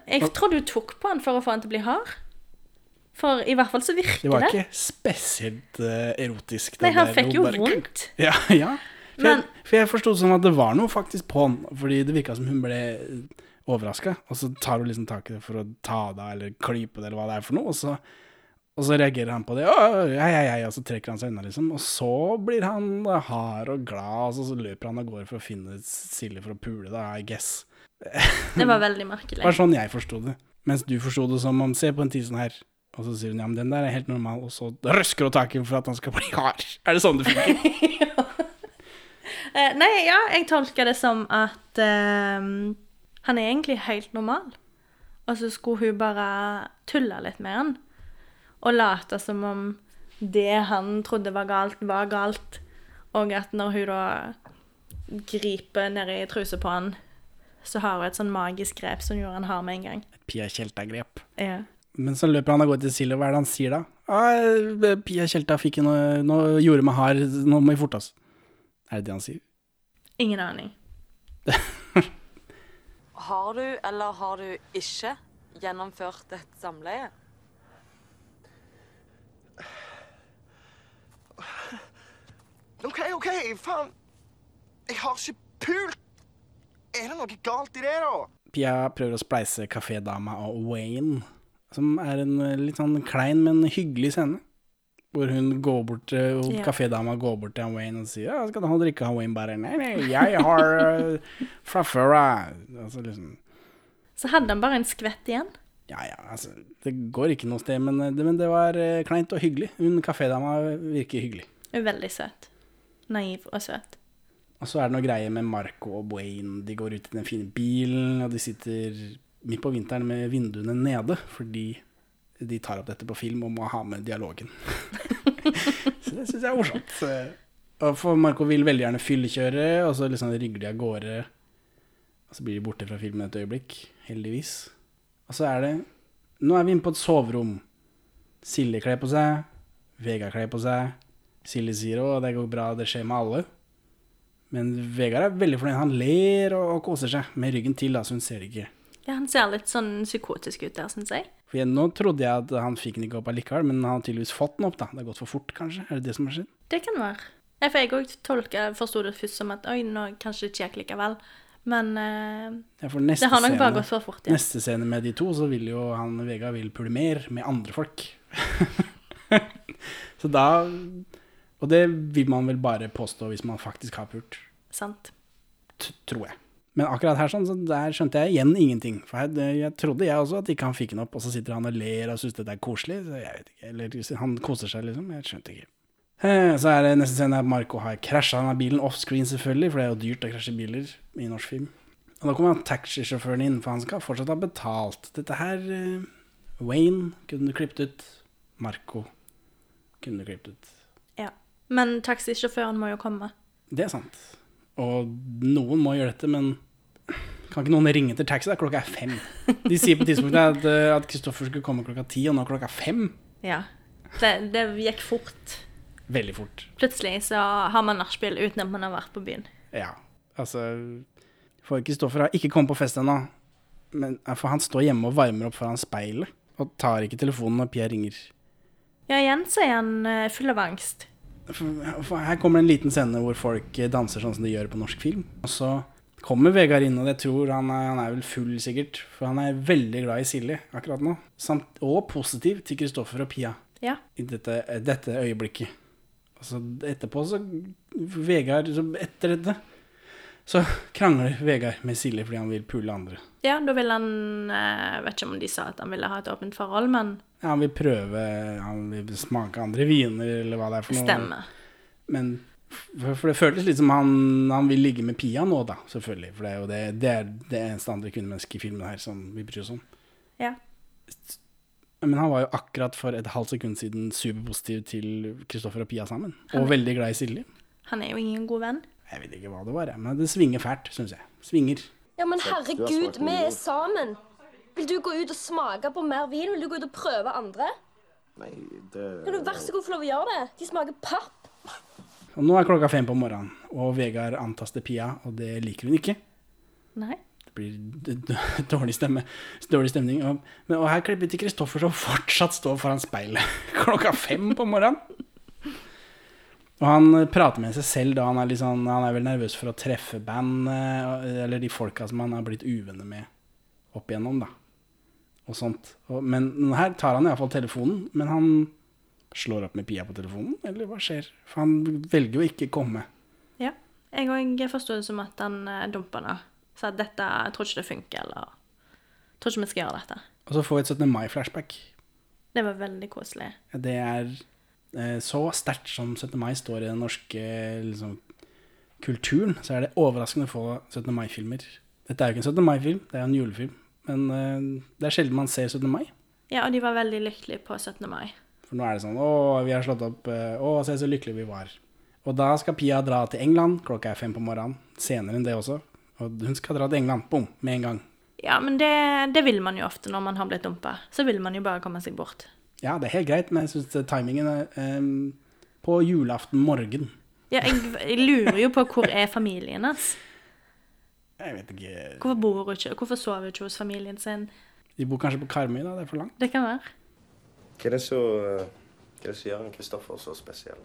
[SPEAKER 2] Jeg tror du tok på han for å få han til å bli hard. For i hvert fall så virker
[SPEAKER 1] Det
[SPEAKER 2] det.
[SPEAKER 1] var ikke spesielt uh, erotisk.
[SPEAKER 2] Nei, han fikk jo
[SPEAKER 1] bare-
[SPEAKER 2] vondt.
[SPEAKER 1] Ja, ja. For
[SPEAKER 2] Men-
[SPEAKER 1] jeg, for jeg forsto som at det var noe faktisk på han, fordi det virka som hun ble overraska. Og så tar hun liksom tak i det for å ta det av eller klype det, eller hva det er for noe. Og så, og så reagerer han på det, hei, hei, hei, og så trekker han seg unna, liksom. Og så blir han hard og glad, og så, så løper han av gårde for å finne Silje for å pule, da, I guess.
[SPEAKER 2] Det var veldig merkelig.
[SPEAKER 1] Det var sånn jeg forsto det. Mens du forsto det som om Se på en tissen her. Og så sier hun ja, men den der er helt normal, og så røsker hun tak i for at han skal bli hard. Er det sånn det funker?
[SPEAKER 2] Eh, nei, ja, jeg tolker det som at eh, han er egentlig helt normal. Og så skulle hun bare tulle litt med han. Og late som om det han trodde var galt, var galt. Og at når hun da griper nedi trusa på han, så har hun et sånn magisk grep som gjorde han har med en gang.
[SPEAKER 1] Pia Tjelta-grep.
[SPEAKER 2] Ja.
[SPEAKER 1] Men så løper han av gårde til Silje, hva er det han sier da? Ah, Pia Tjelta fikk noe, noe gjorde meg hard, nå må vi forte oss. Er det det han sier?
[SPEAKER 2] Ingen aning.
[SPEAKER 5] Har du eller har du ikke gjennomført et samleie?
[SPEAKER 11] OK, OK, faen. Jeg har ikke pult. Er det noe galt i det, da?
[SPEAKER 1] Pia prøver å spleise kafédama og Wayne, som er en eh, litt sånn klein, men hyggelig scene. Hvor hun går bort til og
[SPEAKER 2] Ja.
[SPEAKER 1] kafédama går bort til Wayne og sier ja, 'Skal du ha drikke?' Han Wayne bare 'Nei, nei, jeg har uh, fra før av'. Altså liksom
[SPEAKER 2] Så hadde han bare en skvett igjen.
[SPEAKER 1] Ja ja, altså Det går ikke noe sted, men, eh, det, men det var uh, kleint og hyggelig. Hun kafédama virker hyggelig.
[SPEAKER 2] Veldig søt. Naiv og søt.
[SPEAKER 1] Og så er det noe greier med Marco og Wayne. De går ut i den fine bilen, og de sitter midt på vinteren med vinduene nede, fordi de tar opp dette på film og må ha med dialogen. så det syns jeg er morsomt. For Marco vil veldig gjerne fyllekjøre, og så liksom rygger de av gårde. Og så blir de borte fra filmen et øyeblikk, heldigvis. Og så er det Nå er vi inne på et soverom. Silje kler på seg, Vegard kler på seg. Silje sier å, det går bra, det skjer med alle. Men Vegard er veldig fornøyd. Han ler og, og koser seg med ryggen til, da, så hun ser det ikke.
[SPEAKER 2] Ja, han ser litt sånn psykotisk ut der, syns jeg.
[SPEAKER 1] For jeg, Nå trodde jeg at han fikk den ikke opp allikevel, men han har tydeligvis fått den opp. da. Det har gått for fort, kanskje? Er det det som har skjedd?
[SPEAKER 2] Det kan være. Jeg, for jeg òg tolka forsto det først som at oi, nå kanskje ikke gikk likevel. Men uh,
[SPEAKER 1] Ja,
[SPEAKER 2] det har nok bare gått for fort, ja.
[SPEAKER 1] Neste scene med de to, så vil jo han Vegard vil pule mer med andre folk. så da Og det vil man vel bare påstå hvis man faktisk har pult.
[SPEAKER 2] Sant.
[SPEAKER 1] t- tror jeg. Men akkurat her sånn, så der skjønte jeg igjen ingenting. For jeg, jeg trodde jeg også at ikke han fikk den opp, og så sitter han og ler og syns dette er koselig. Så jeg vet ikke, Eller han koser seg, liksom. Jeg skjønte ikke. Eh, Så er det neste scene at Marco har krasja denne bilen offscreen, selvfølgelig, for det er jo dyrt å krasje biler i norsk film. Og da kommer taxisjåføren inn, for han skal fortsatt ha betalt. Dette her eh, Wayne kunne du klippet ut. Marco kunne du klippet ut.
[SPEAKER 2] Ja. Men taxisjåføren må jo komme.
[SPEAKER 1] Det er sant. Og noen må gjøre dette, men kan ikke noen ringe til taxi? da? Klokka er fem. De sier på tidspunktet at, eh, Kristoffer skulle komme klokka ti, og nå er klokka fem.
[SPEAKER 2] Ja. Det, det gikk fort.
[SPEAKER 1] Veldig fort.
[SPEAKER 2] Plutselig så har man nachspiel uten at man har vært på byen.
[SPEAKER 1] Ja, altså For Kristoffer har ikke kommet på fest ennå. Men eh, For han står hjemme og varmer opp foran speilet, og tar ikke telefonen når Pia ringer.
[SPEAKER 2] Ja, igjen så er han eh, full av angst.
[SPEAKER 1] For, her kommer det en liten scene hvor folk danser sånn som de gjør på norsk film. Og så kommer Vegard inn, og jeg tror han er, han er vel full sikkert. For han er veldig glad i Silje akkurat nå. Samt, og positiv til Kristoffer og Pia
[SPEAKER 2] Ja.
[SPEAKER 1] i dette, dette øyeblikket. Og så etterpå så Vegard så Etter dette så krangler Vegard med Silje fordi han vil pule andre.
[SPEAKER 2] Ja, da vil han Jeg Vet ikke om de sa at han ville ha et åpent forhold, men
[SPEAKER 1] Ja, han vil prøve Han vil smake andre viner, eller hva det er for noe.
[SPEAKER 2] Stemmer.
[SPEAKER 1] Men for, det føltes litt som han, han vil ligge med Pia nå, da, selvfølgelig. For det er jo det, det, er det eneste andre kvinnemennesket i filmen her som vi bryr oss om.
[SPEAKER 2] Ja.
[SPEAKER 1] Men han var jo akkurat for et halvt sekund siden superpositiv til Kristoffer og Pia sammen.
[SPEAKER 2] Han-
[SPEAKER 1] Og veldig glad i Silje.
[SPEAKER 2] han er jo ingen god venn.
[SPEAKER 1] Jeg vet ikke hva det var, men det svinger fælt, syns jeg. Svinger.
[SPEAKER 12] Ja, men herregud, vi er sammen. Vil du gå ut og smake på mer vin? Vil du gå ut og prøve andre?
[SPEAKER 10] Nei, det
[SPEAKER 12] Kan du vær så god få lov å gjøre det? De smaker papp.
[SPEAKER 1] Og nå er klokka fem på morgenen, og Vegard antaster Pia, og det liker hun ikke.
[SPEAKER 2] Nei.
[SPEAKER 1] Det blir dårlig, stemme, dårlig stemning. Og, og her klipper til Kristoffer som fortsatt står foran speilet klokka fem på morgenen. Og han eh, prater med seg selv da. Han er, sånn, han er vel nervøs for å treffe band, eh, eller de folka som han har blitt uvenner med opp igjennom, da. Og sånt. Og, men her tar han iallfall telefonen, men han slår opp med Pia på telefonen, eller hva skjer? For han velger jo ikke komme.
[SPEAKER 2] Ja. Jeg òg forsto det som at han dumper dumpa nå. Så at dette Jeg tror ikke det funker, eller Jeg tror ikke vi skal gjøre dette.
[SPEAKER 1] Og så får vi et 17. mai-flashback.
[SPEAKER 2] Det var veldig koselig.
[SPEAKER 1] Det er eh, så sterkt som 17. mai står i den norske liksom, kulturen, så er det overraskende få 17. mai-filmer. Dette er jo ikke en 17. mai-film, det er en julefilm. Men eh, det er sjelden man ser 17. mai.
[SPEAKER 2] Ja, og de var veldig lykkelige på 17. mai.
[SPEAKER 1] For nå er det sånn Å, vi har slått opp eh, Å, se så lykkelige vi var. Og da skal Pia dra til England. Klokka er fem på morgenen. Senere enn det også. Og hun skal dra til England. Bom, med en gang.
[SPEAKER 2] Ja, men det, det vil man jo ofte når man har blitt dumpa. Så vil man jo bare komme seg bort.
[SPEAKER 1] Ja, det er helt greit, men jeg syns timingen er eh, På julaften morgen
[SPEAKER 2] Ja, jeg, jeg lurer jo på hvor er familien hans.
[SPEAKER 1] Jeg vet ikke
[SPEAKER 2] Hvorfor bor hun ikke? Hvorfor sover hun ikke hos familien sin?
[SPEAKER 1] De bor kanskje på Karmøy, da. Det er for langt.
[SPEAKER 2] Det kan være.
[SPEAKER 10] Hva er det som hva det som gjør en Kristoffer så spesiell?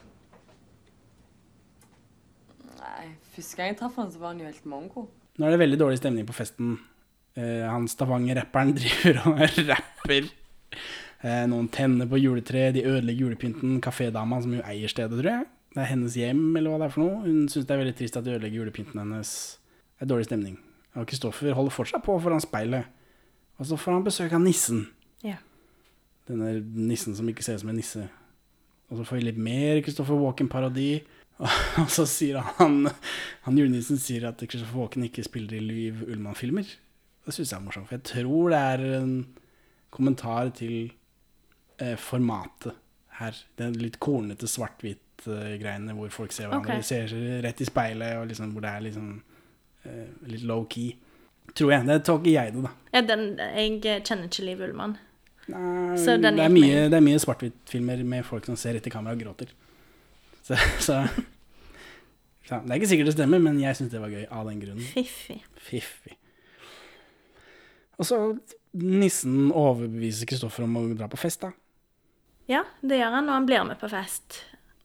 [SPEAKER 5] Nei, første gang jeg traff han, så var han jo helt mongo.
[SPEAKER 1] Nå er det veldig dårlig stemning på festen. Eh, han Stavanger-rapperen driver og rapper. Eh, noen tenner på juletreet, de ødelegger julepynten. Kafédama, som jo eier stedet, tror jeg. Det er hennes hjem, eller hva det er for noe. Hun syns det er veldig trist at de ødelegger julepynten hennes. Det er dårlig stemning. Og Kristoffer holder fortsatt på foran speilet. Og så får han besøk av nissen.
[SPEAKER 2] Ja.
[SPEAKER 1] Denne nissen som ikke ser ut som en nisse. Og så får vi litt mer Kristoffer Walken-parodi. Og så sier han Han julenissen sier at Kristoffer Walken ikke spiller i Liv Ullmann-filmer. Det syns jeg er morsomt, for jeg tror det er en kommentar til eh, formatet her. Den litt kornete svart-hvitt-greiene hvor folk ser hverandre.
[SPEAKER 2] Okay.
[SPEAKER 1] De ser rett i speilet, og liksom, hvor det er liksom eh, litt low-key. Tror jeg. Det tolker jeg det, da.
[SPEAKER 2] Ja, den, jeg kjenner ikke Liv Ullmann.
[SPEAKER 1] Nei, det, er mye, det er mye svart-hvitt-filmer med folk som ser rett i kamera og gråter. Så, så så Det er ikke sikkert det stemmer, men jeg syns det var gøy av den grunnen.
[SPEAKER 2] Fiffig.
[SPEAKER 1] Fiffig. Og så nissen overbeviser Kristoffer om å dra på fest, da.
[SPEAKER 2] Ja, det gjør han, og han blir med på fest.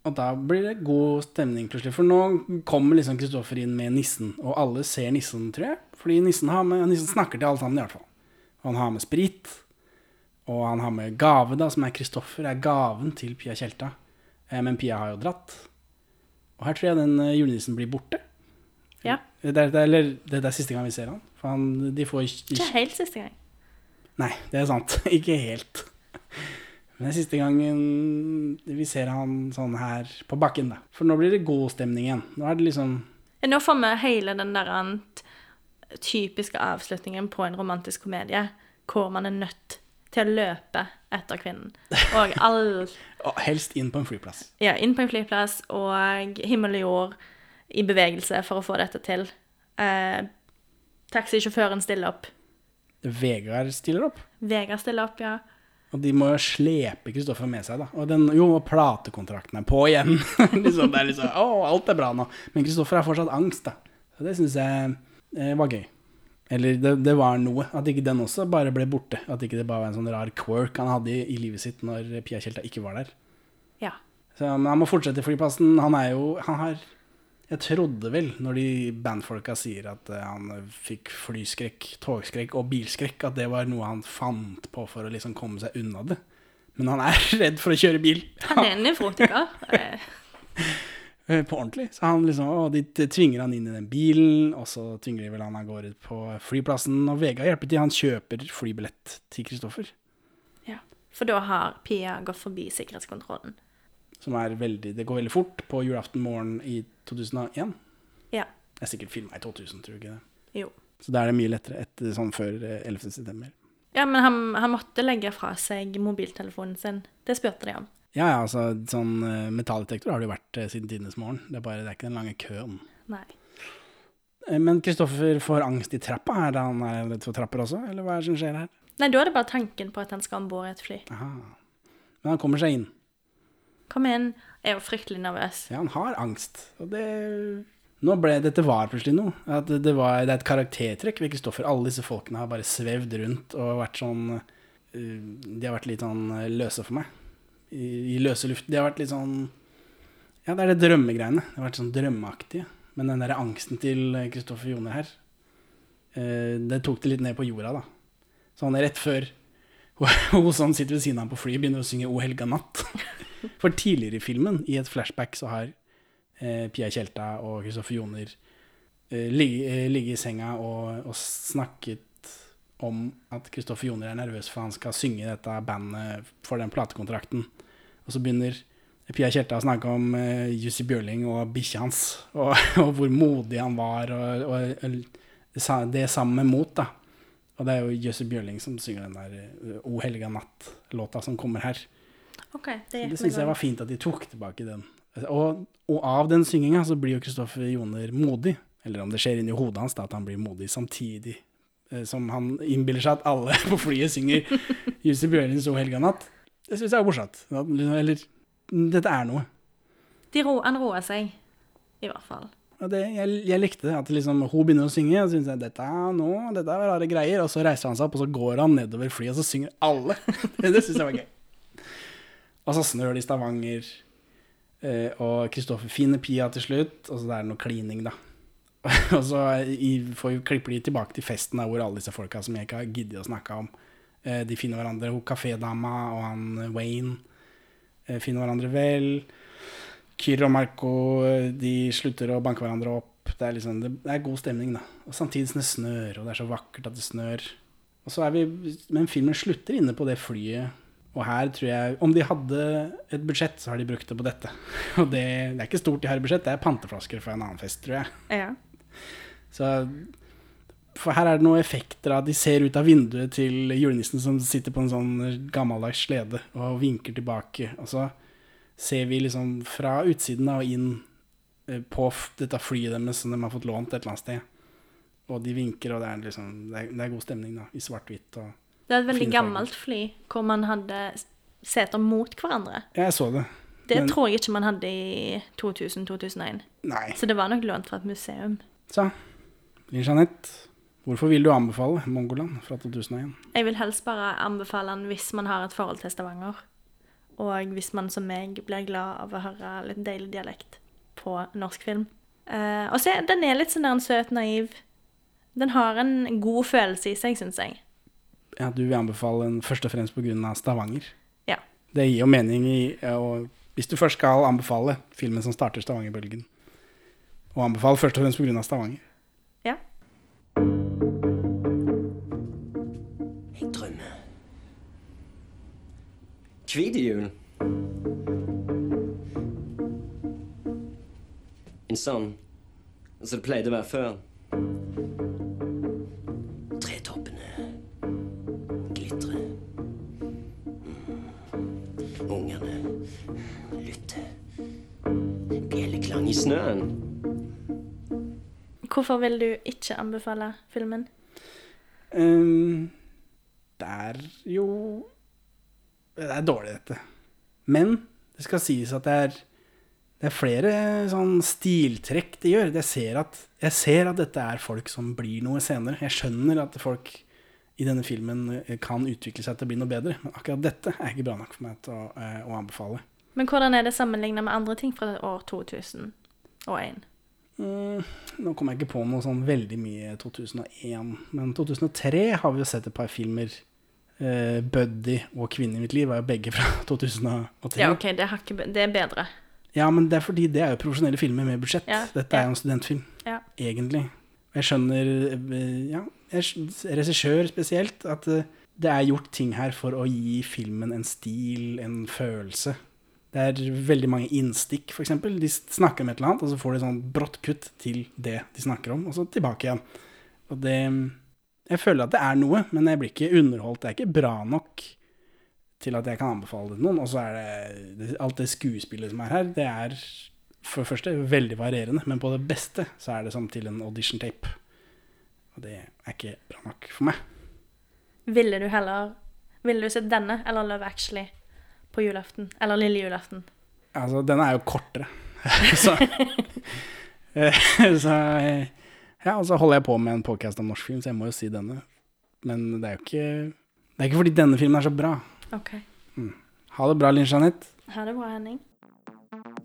[SPEAKER 1] Og da blir det god stemning plutselig, for nå kommer liksom Kristoffer inn med nissen, og alle ser nissen, tror jeg. Fordi nissen, har med, nissen snakker til alle sammen, i hvert fall. Og han har med sprit, og han har med gave, da, som er Kristoffer, er gaven til Pia Tjelta. Eh, Men Pia har jo dratt. Og her tror jeg den eh, julenissen blir borte.
[SPEAKER 2] Ja.
[SPEAKER 1] Det er, det er, eller det er siste gang vi ser han. For han, de får
[SPEAKER 2] Ikke helt siste gang.
[SPEAKER 1] Nei, det er sant. Ikke helt. Men det er siste gangen vi ser han sånn her på bakken, da. For nå blir det god stemning igjen. Nå er det liksom
[SPEAKER 2] Ja, Nå får vi hele den der typiske avslutningen på en romantisk komedie, hvor man er nødt til å løpe etter kvinnen. Og all
[SPEAKER 1] Helst inn på en flyplass.
[SPEAKER 2] Ja, inn på en flyplass, og himmel og jord i bevegelse for å få dette til. Eh, taxisjåføren stiller opp.
[SPEAKER 1] Vegard stiller opp.
[SPEAKER 2] Vegard stiller opp, ja.
[SPEAKER 1] Og de må jo slepe Kristoffer med seg, da. Og den, jo, platekontrakten er på igjen. liksom, det er liksom, å, alt er bra nå. Men Kristoffer har fortsatt angst, da. Så det syns jeg eh, var gøy. Eller det, det var noe. At ikke den også bare ble borte. At ikke det bare var en sånn rar quirk han hadde i, i livet sitt når Pia Tjelta ikke var der.
[SPEAKER 2] Ja.
[SPEAKER 1] Så, men han må fortsette i flyplassen. Han er jo Han har Jeg trodde vel, når de bandfolka sier at eh, han fikk flyskrekk, togskrekk og bilskrekk, at det var noe han fant på for å liksom komme seg unna det. Men han er redd for å kjøre bil.
[SPEAKER 2] Han er en nevrotiker. Eh,
[SPEAKER 1] På ordentlig. Så han liksom, å, de tvinger han inn i den bilen, og så tvinger de vel han av gårde på flyplassen. Og Vegard hjelper til. Han kjøper flybillett til Kristoffer.
[SPEAKER 2] ja. For da har Pia gått forbi sikkerhetskontrollen.
[SPEAKER 1] Som er veldig Det går veldig fort på julaften morgen i 2001.
[SPEAKER 2] Ja.
[SPEAKER 1] Det er sikkert filma i 2000, tror du ikke det?
[SPEAKER 2] Jo.
[SPEAKER 1] Så da er det mye lettere etter sånn før eh, 11. september.
[SPEAKER 2] Ja, men han, han måtte legge fra seg mobiltelefonen sin. Det spurte de om.
[SPEAKER 1] Ja, ja, altså sånn eh, metalldetektor har det jo vært eh, siden tidenes morgen. Det er bare det er ikke den lange køen.
[SPEAKER 2] Nei.
[SPEAKER 1] Eh, Men Kristoffer får angst i trappa. her da han er redd for trapper også, eller hva er det som skjer her?
[SPEAKER 2] Nei, da er det bare tanken på at han skal om bord i et fly.
[SPEAKER 1] Aha. Men han kommer seg inn.
[SPEAKER 2] Kom inn. Jeg jo fryktelig nervøs.
[SPEAKER 1] Ja, han har angst. Og det Nå ble dette var plutselig noe. At det, det, var, det er et karaktertrekk ved Kristoffer. Alle disse folkene har bare svevd rundt og vært sånn eh, De har vært litt sånn eh, løse for meg. I, I løse luft. De har vært litt sånn Ja, det er det drømmegreiene. De har vært sånn drømmeaktige. Men den derre angsten til Kristoffer Joner her, eh, det tok det litt ned på jorda, da. Sånn rett før hun som sitter ved siden av ham på flyet, begynner å synge 'O helga natt'. For tidligere i filmen, i et flashback, så har eh, Pia Tjelta og Kristoffer Joner eh, ligge- eh, ligget i senga og, og snakket om at Kristoffer Joner er nervøs for han skal synge dette bandet for den platekontrakten. Og så begynner Pia Tjelta snakke om eh, Jussi Bjørling og bikkja hans, og, og hvor modig han var, og, og, det sammen med mot, da. Og det er jo Jussi Bjørling som synger den der eh, O helga natt-låta som kommer her.
[SPEAKER 2] OK, det
[SPEAKER 1] Det syns jeg var fint at de tok tilbake den. Og, og av den synginga så blir jo Kristoffer Joner modig. Eller om det skjer inni hodet hans da, at han blir modig samtidig eh, som han innbiller seg at alle på flyet synger Jussi Bjørlins O helga natt. Det syns jeg er morsomt. Eller dette er noe.
[SPEAKER 2] De ro, han roer seg. i hvert fall.
[SPEAKER 1] Det, jeg, jeg likte det, at liksom, hun begynner å synge, og syns jeg dette er nå, dette er rare greier. Og så reiser han seg opp, og så går han nedover flyet, og så synger alle. det det syns jeg var gøy. Og så snør det i Stavanger, eh, og Kristoffer finner Pia til slutt, og så er det noe klining, da. og så får klipper de tilbake til festen, da, hvor alle disse folka som jeg ikke har giddet å snakke om, eh, de finner hverandre. Hun kafédama og han eh, Wayne eh, finner hverandre vel. Kyr og Marco de slutter å banke hverandre opp. Det er, liksom, det er god stemning, da. Og samtidig som det snør, og det er så vakkert at det snør. Og så er vi, Men filmen slutter inne på det flyet. Og her tror jeg Om de hadde et budsjett, så har de brukt det på dette. Og det, det er ikke stort de har i budsjett, det er panteflasker fra en annen fest, tror jeg.
[SPEAKER 2] Ja.
[SPEAKER 1] Så For her er det noen effekter av at de ser ut av vinduet til julenissen som sitter på en sånn gammeldags slede og vinker tilbake. Og så ser vi liksom fra utsiden og inn eh, på dette flyet deres som de har fått lånt et eller annet sted. Og de vinker, og det er liksom Det er, det er god stemning, da, i svart-hvitt. og
[SPEAKER 2] Det var et veldig gammelt fly hvor man hadde seter mot hverandre.
[SPEAKER 1] Jeg så det.
[SPEAKER 2] Det
[SPEAKER 1] Men-
[SPEAKER 2] tror jeg ikke man hadde i 2000-2001.
[SPEAKER 1] Nei.
[SPEAKER 2] Så det var nok lånt fra et museum.
[SPEAKER 1] Så, Linn Jeanette, hvorfor vil du anbefale Mongoland fra 2001?
[SPEAKER 2] Jeg vil helst bare anbefale den hvis man har et forhold til Stavanger. Og hvis man som meg blir glad av å høre litt deilig dialekt på norsk film. Uh, og se, den er litt sånn der en søt, naiv. Den har en god følelse i seg, syns jeg.
[SPEAKER 1] Ja, du vil anbefale den først og fremst pga. Stavanger.
[SPEAKER 2] Ja.
[SPEAKER 1] Det gir jo mening i og Hvis du først skal anbefale filmen som starter Stavanger-bølgen, og anbefale først og fremst pga. Stavanger
[SPEAKER 2] Ja.
[SPEAKER 13] Jeg drømmer. Hvit jul. En sånn som det pleide å være før. I snøen.
[SPEAKER 2] Hvorfor vil du ikke anbefale filmen?
[SPEAKER 1] Um, det er jo Det er dårlig, dette. Men det skal sies at det er, det er flere sånn stiltrekk det gjør. Jeg ser, at, jeg ser at dette er folk som blir noe senere. Jeg skjønner at folk i denne filmen eh, kan utvikle seg til å bli noe bedre. Men akkurat dette er ikke bra nok for meg til å, eh, å anbefale.
[SPEAKER 2] Men hvordan er det sammenligna med andre ting fra år 2001?
[SPEAKER 1] Mm, nå kommer jeg ikke på noe sånn veldig mye 2001, men 2003 har vi jo sett et par filmer. Uh, 'Buddy' og 'Kvinne i mitt liv' er jo begge fra 2003.
[SPEAKER 2] Ja, OK, det er, ikke, det er bedre.
[SPEAKER 1] Ja, men det er fordi det er jo profesjonelle filmer med budsjett.
[SPEAKER 2] Ja,
[SPEAKER 1] Dette er
[SPEAKER 2] ja.
[SPEAKER 1] jo en studentfilm,
[SPEAKER 2] Ja.
[SPEAKER 1] egentlig. Jeg skjønner, eh, ja, regissør spesielt, at eh, det er gjort ting her for å gi filmen en stil, en følelse. Det er veldig mange innstikk, eksempel. De snakker om et eller annet, og så får de sånn brått kutt til det de snakker om, og så tilbake igjen. Og det Jeg føler at det er noe, men jeg blir ikke underholdt. Det er ikke bra nok til at jeg kan anbefale det til noen. Og så er det alt det skuespillet som er her, det er for det første veldig varierende, men på det beste så er det som til en audition tape. Og det er ikke bra nok for meg.
[SPEAKER 2] Ville du heller Ville du sett denne eller Love Actually på julaften? Eller lille julaften?
[SPEAKER 1] Altså, denne er jo kortere. så, så Ja, og så holder jeg på med en podcast om norsk film, så jeg må jo si denne. Men det er jo ikke Det er ikke fordi denne filmen er så bra.
[SPEAKER 2] OK.
[SPEAKER 1] Ha det bra, Linn Jeanette.
[SPEAKER 2] Ha det bra, Henning.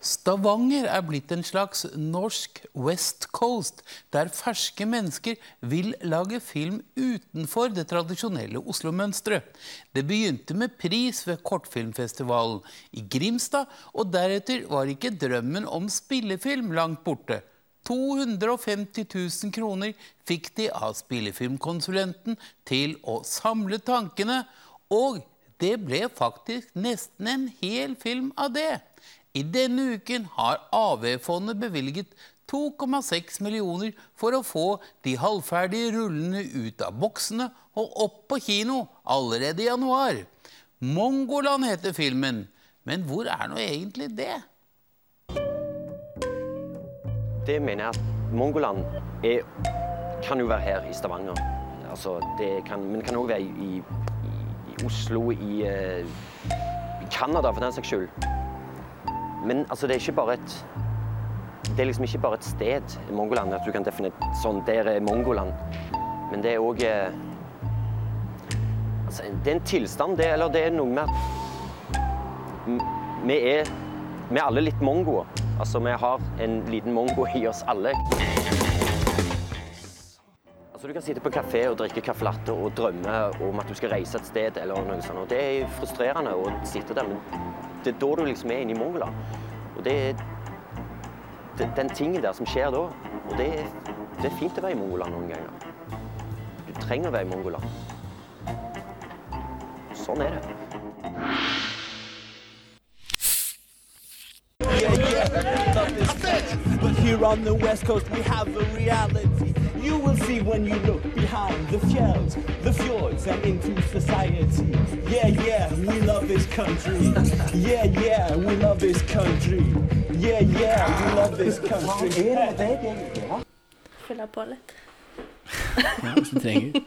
[SPEAKER 14] Stavanger er blitt en slags norsk West Coast, der ferske mennesker vil lage film utenfor det tradisjonelle Oslo-mønsteret. Det begynte med pris ved Kortfilmfestivalen i Grimstad, og deretter var ikke drømmen om spillefilm langt borte. 250 000 kroner fikk de av spillefilmkonsulenten til å samle tankene, og det ble faktisk nesten en hel film av det. I denne uken har AV-fondet bevilget 2,6 millioner for å få de halvferdige rullene ut av boksene og opp på kino allerede i januar. Mongoland heter filmen. Men hvor er nå egentlig det?
[SPEAKER 10] Det mener jeg at Mongoland er, kan jo være her i Stavanger. Altså, kan, men det kan òg være i, i, i Oslo, i, eh, Canada for den saks skyld. Men altså, det er ikke bare et Det er liksom ikke bare et sted i Mongoland at du kan definere sånn Der er Mongoland. Men det er òg altså, Det er en tilstand, det, eller det er noe med at vi er, vi er alle litt mongoer. Altså, vi har en liten mongo i oss alle. Altså, du kan sitte på kafé og drikke caffè latte og drømme om at du skal reise et sted. eller noe sånt. Og det er frustrerende å sitte der, men det er da du liksom er inne i Mongola. Og det er den tingen der som skjer da. Og det, det er fint å være i Mongoland noen ganger. Du trenger å være i Mongoland. Sånn er det.
[SPEAKER 15] Yeah, yeah. But here on the west coast we have a reality. You will see when you look behind the fjords, the fjords and into society. Yeah, yeah, we love this country. Yeah, yeah, we love this country. Yeah, yeah, we love this country.
[SPEAKER 2] Fylle på litt.
[SPEAKER 1] Ja, hvis du trenger.